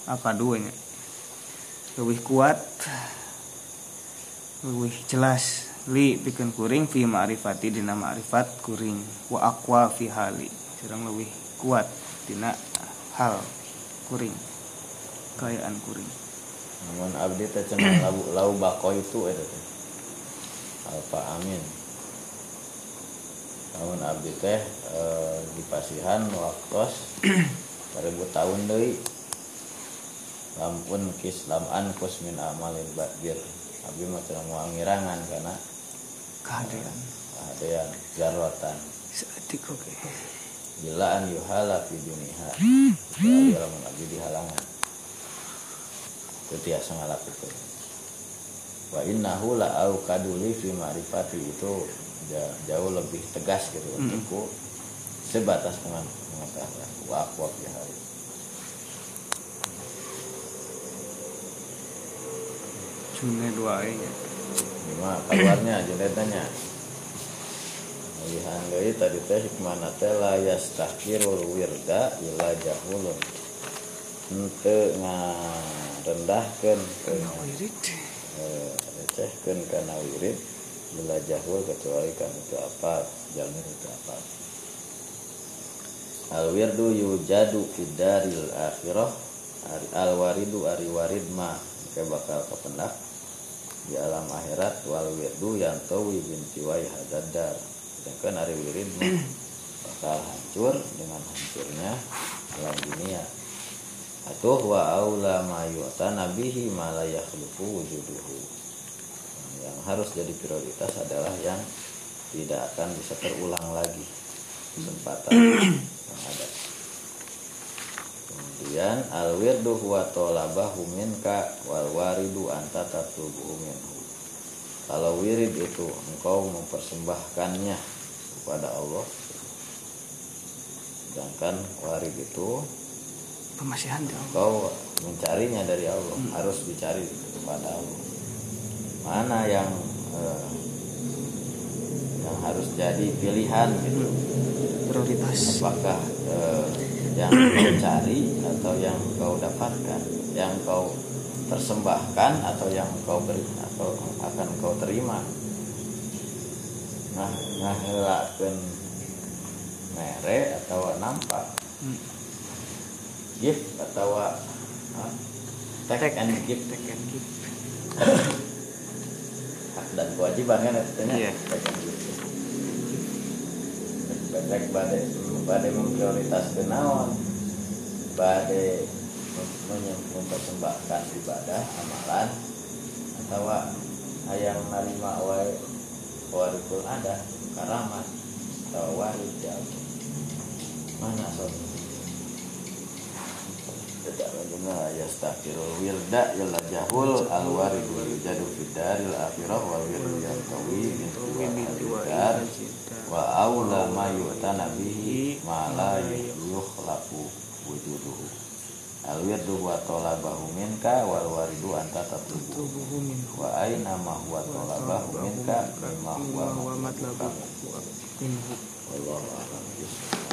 a kadunya lebih kuat lebih jelas. Li pikeun kuring fi ma'rifati dina ma'rifat kuring. Wa aqwa fi hali. Sareng lebih kuat dina hal kuring. Kayaan kuring. Namun abdi teh cenah lau lau bako itu eta teh. Alfa amin. Namun abdi teh eh, di pasihan waktos seribu tahun deui lampun kis lam ankus min amalin badbir abdi mah moal ngirangan karena kehadiran adean jarwatan seetik oke. Bila an yuhala fi duniha. Kecuali lamun abdi dihalangan itu tiasa ngalakukeun wa innahu la au kaduli fi ma'rifati. Itu ja- jauh lebih tegas gitu untukku. Sebatas pengetahuan. Wa aqwa fi hari cune dua nya lima keluarnya jenetanya Lihan deui tadi teh hikmana teh la yastahkirul wirda ila jahulun. Henteu ngarendahkeun wirid. Eh, recehkeun kana wirid bila jahul kecuali kan itu apa jalmi itu apa al wirdu yujadu fid daril akhirah al waridu ari warid ma ke bakal kependak di alam akhirat wal wirdu yang tawi bin siwai hadadar sedangkan ari wirid bakal hancur dengan hancurnya alam dunia. Atau wa aula ma yu'tana bihi ma wujuduhu. Yang harus jadi prioritas adalah yang tidak akan bisa terulang lagi kesempatan yang ada kemudian al wirdu huwa talabahu minka wal waridu anta tatlubuhu minhu. Kalau wirid itu engkau mempersembahkannya kepada Allah sedangkan warid itu pemasihan dong kau mencarinya dari Allah harus dicari kepada Allah. Mana yang eh, yang harus jadi pilihan gitu? Prioritas. Apakah eh, yang kau cari atau yang kau dapatkan yang kau persembahkan atau yang kau beri atau akan kau terima. Nah ngahelakeun mere atau nampak. Hmm. gift atau ah, take and gift. Take and give. hak dan kewajiban kan artinya Iya. take and gift Bedek bade bade memprioritaskan naon? Bade mem- mem- mempersembahkan ibadah amalan atau hayang narima wae warikul ada karamat atau warid ya mana sob tidak lagi nah yastakirul wirda yalla jahul al waridu yujadu fidaril akhirah wal wirdu yantawi bintu al wa aula ma yu'tana bihi ma la yukhlaqu wujuduhu. Al wirdu wa talabahu minka wal waridu anta tatlubu tubuhu minhu wa aina ma huwa talabahu minka mimma huwa wa matlubu matlabu minhu wallahu a'lam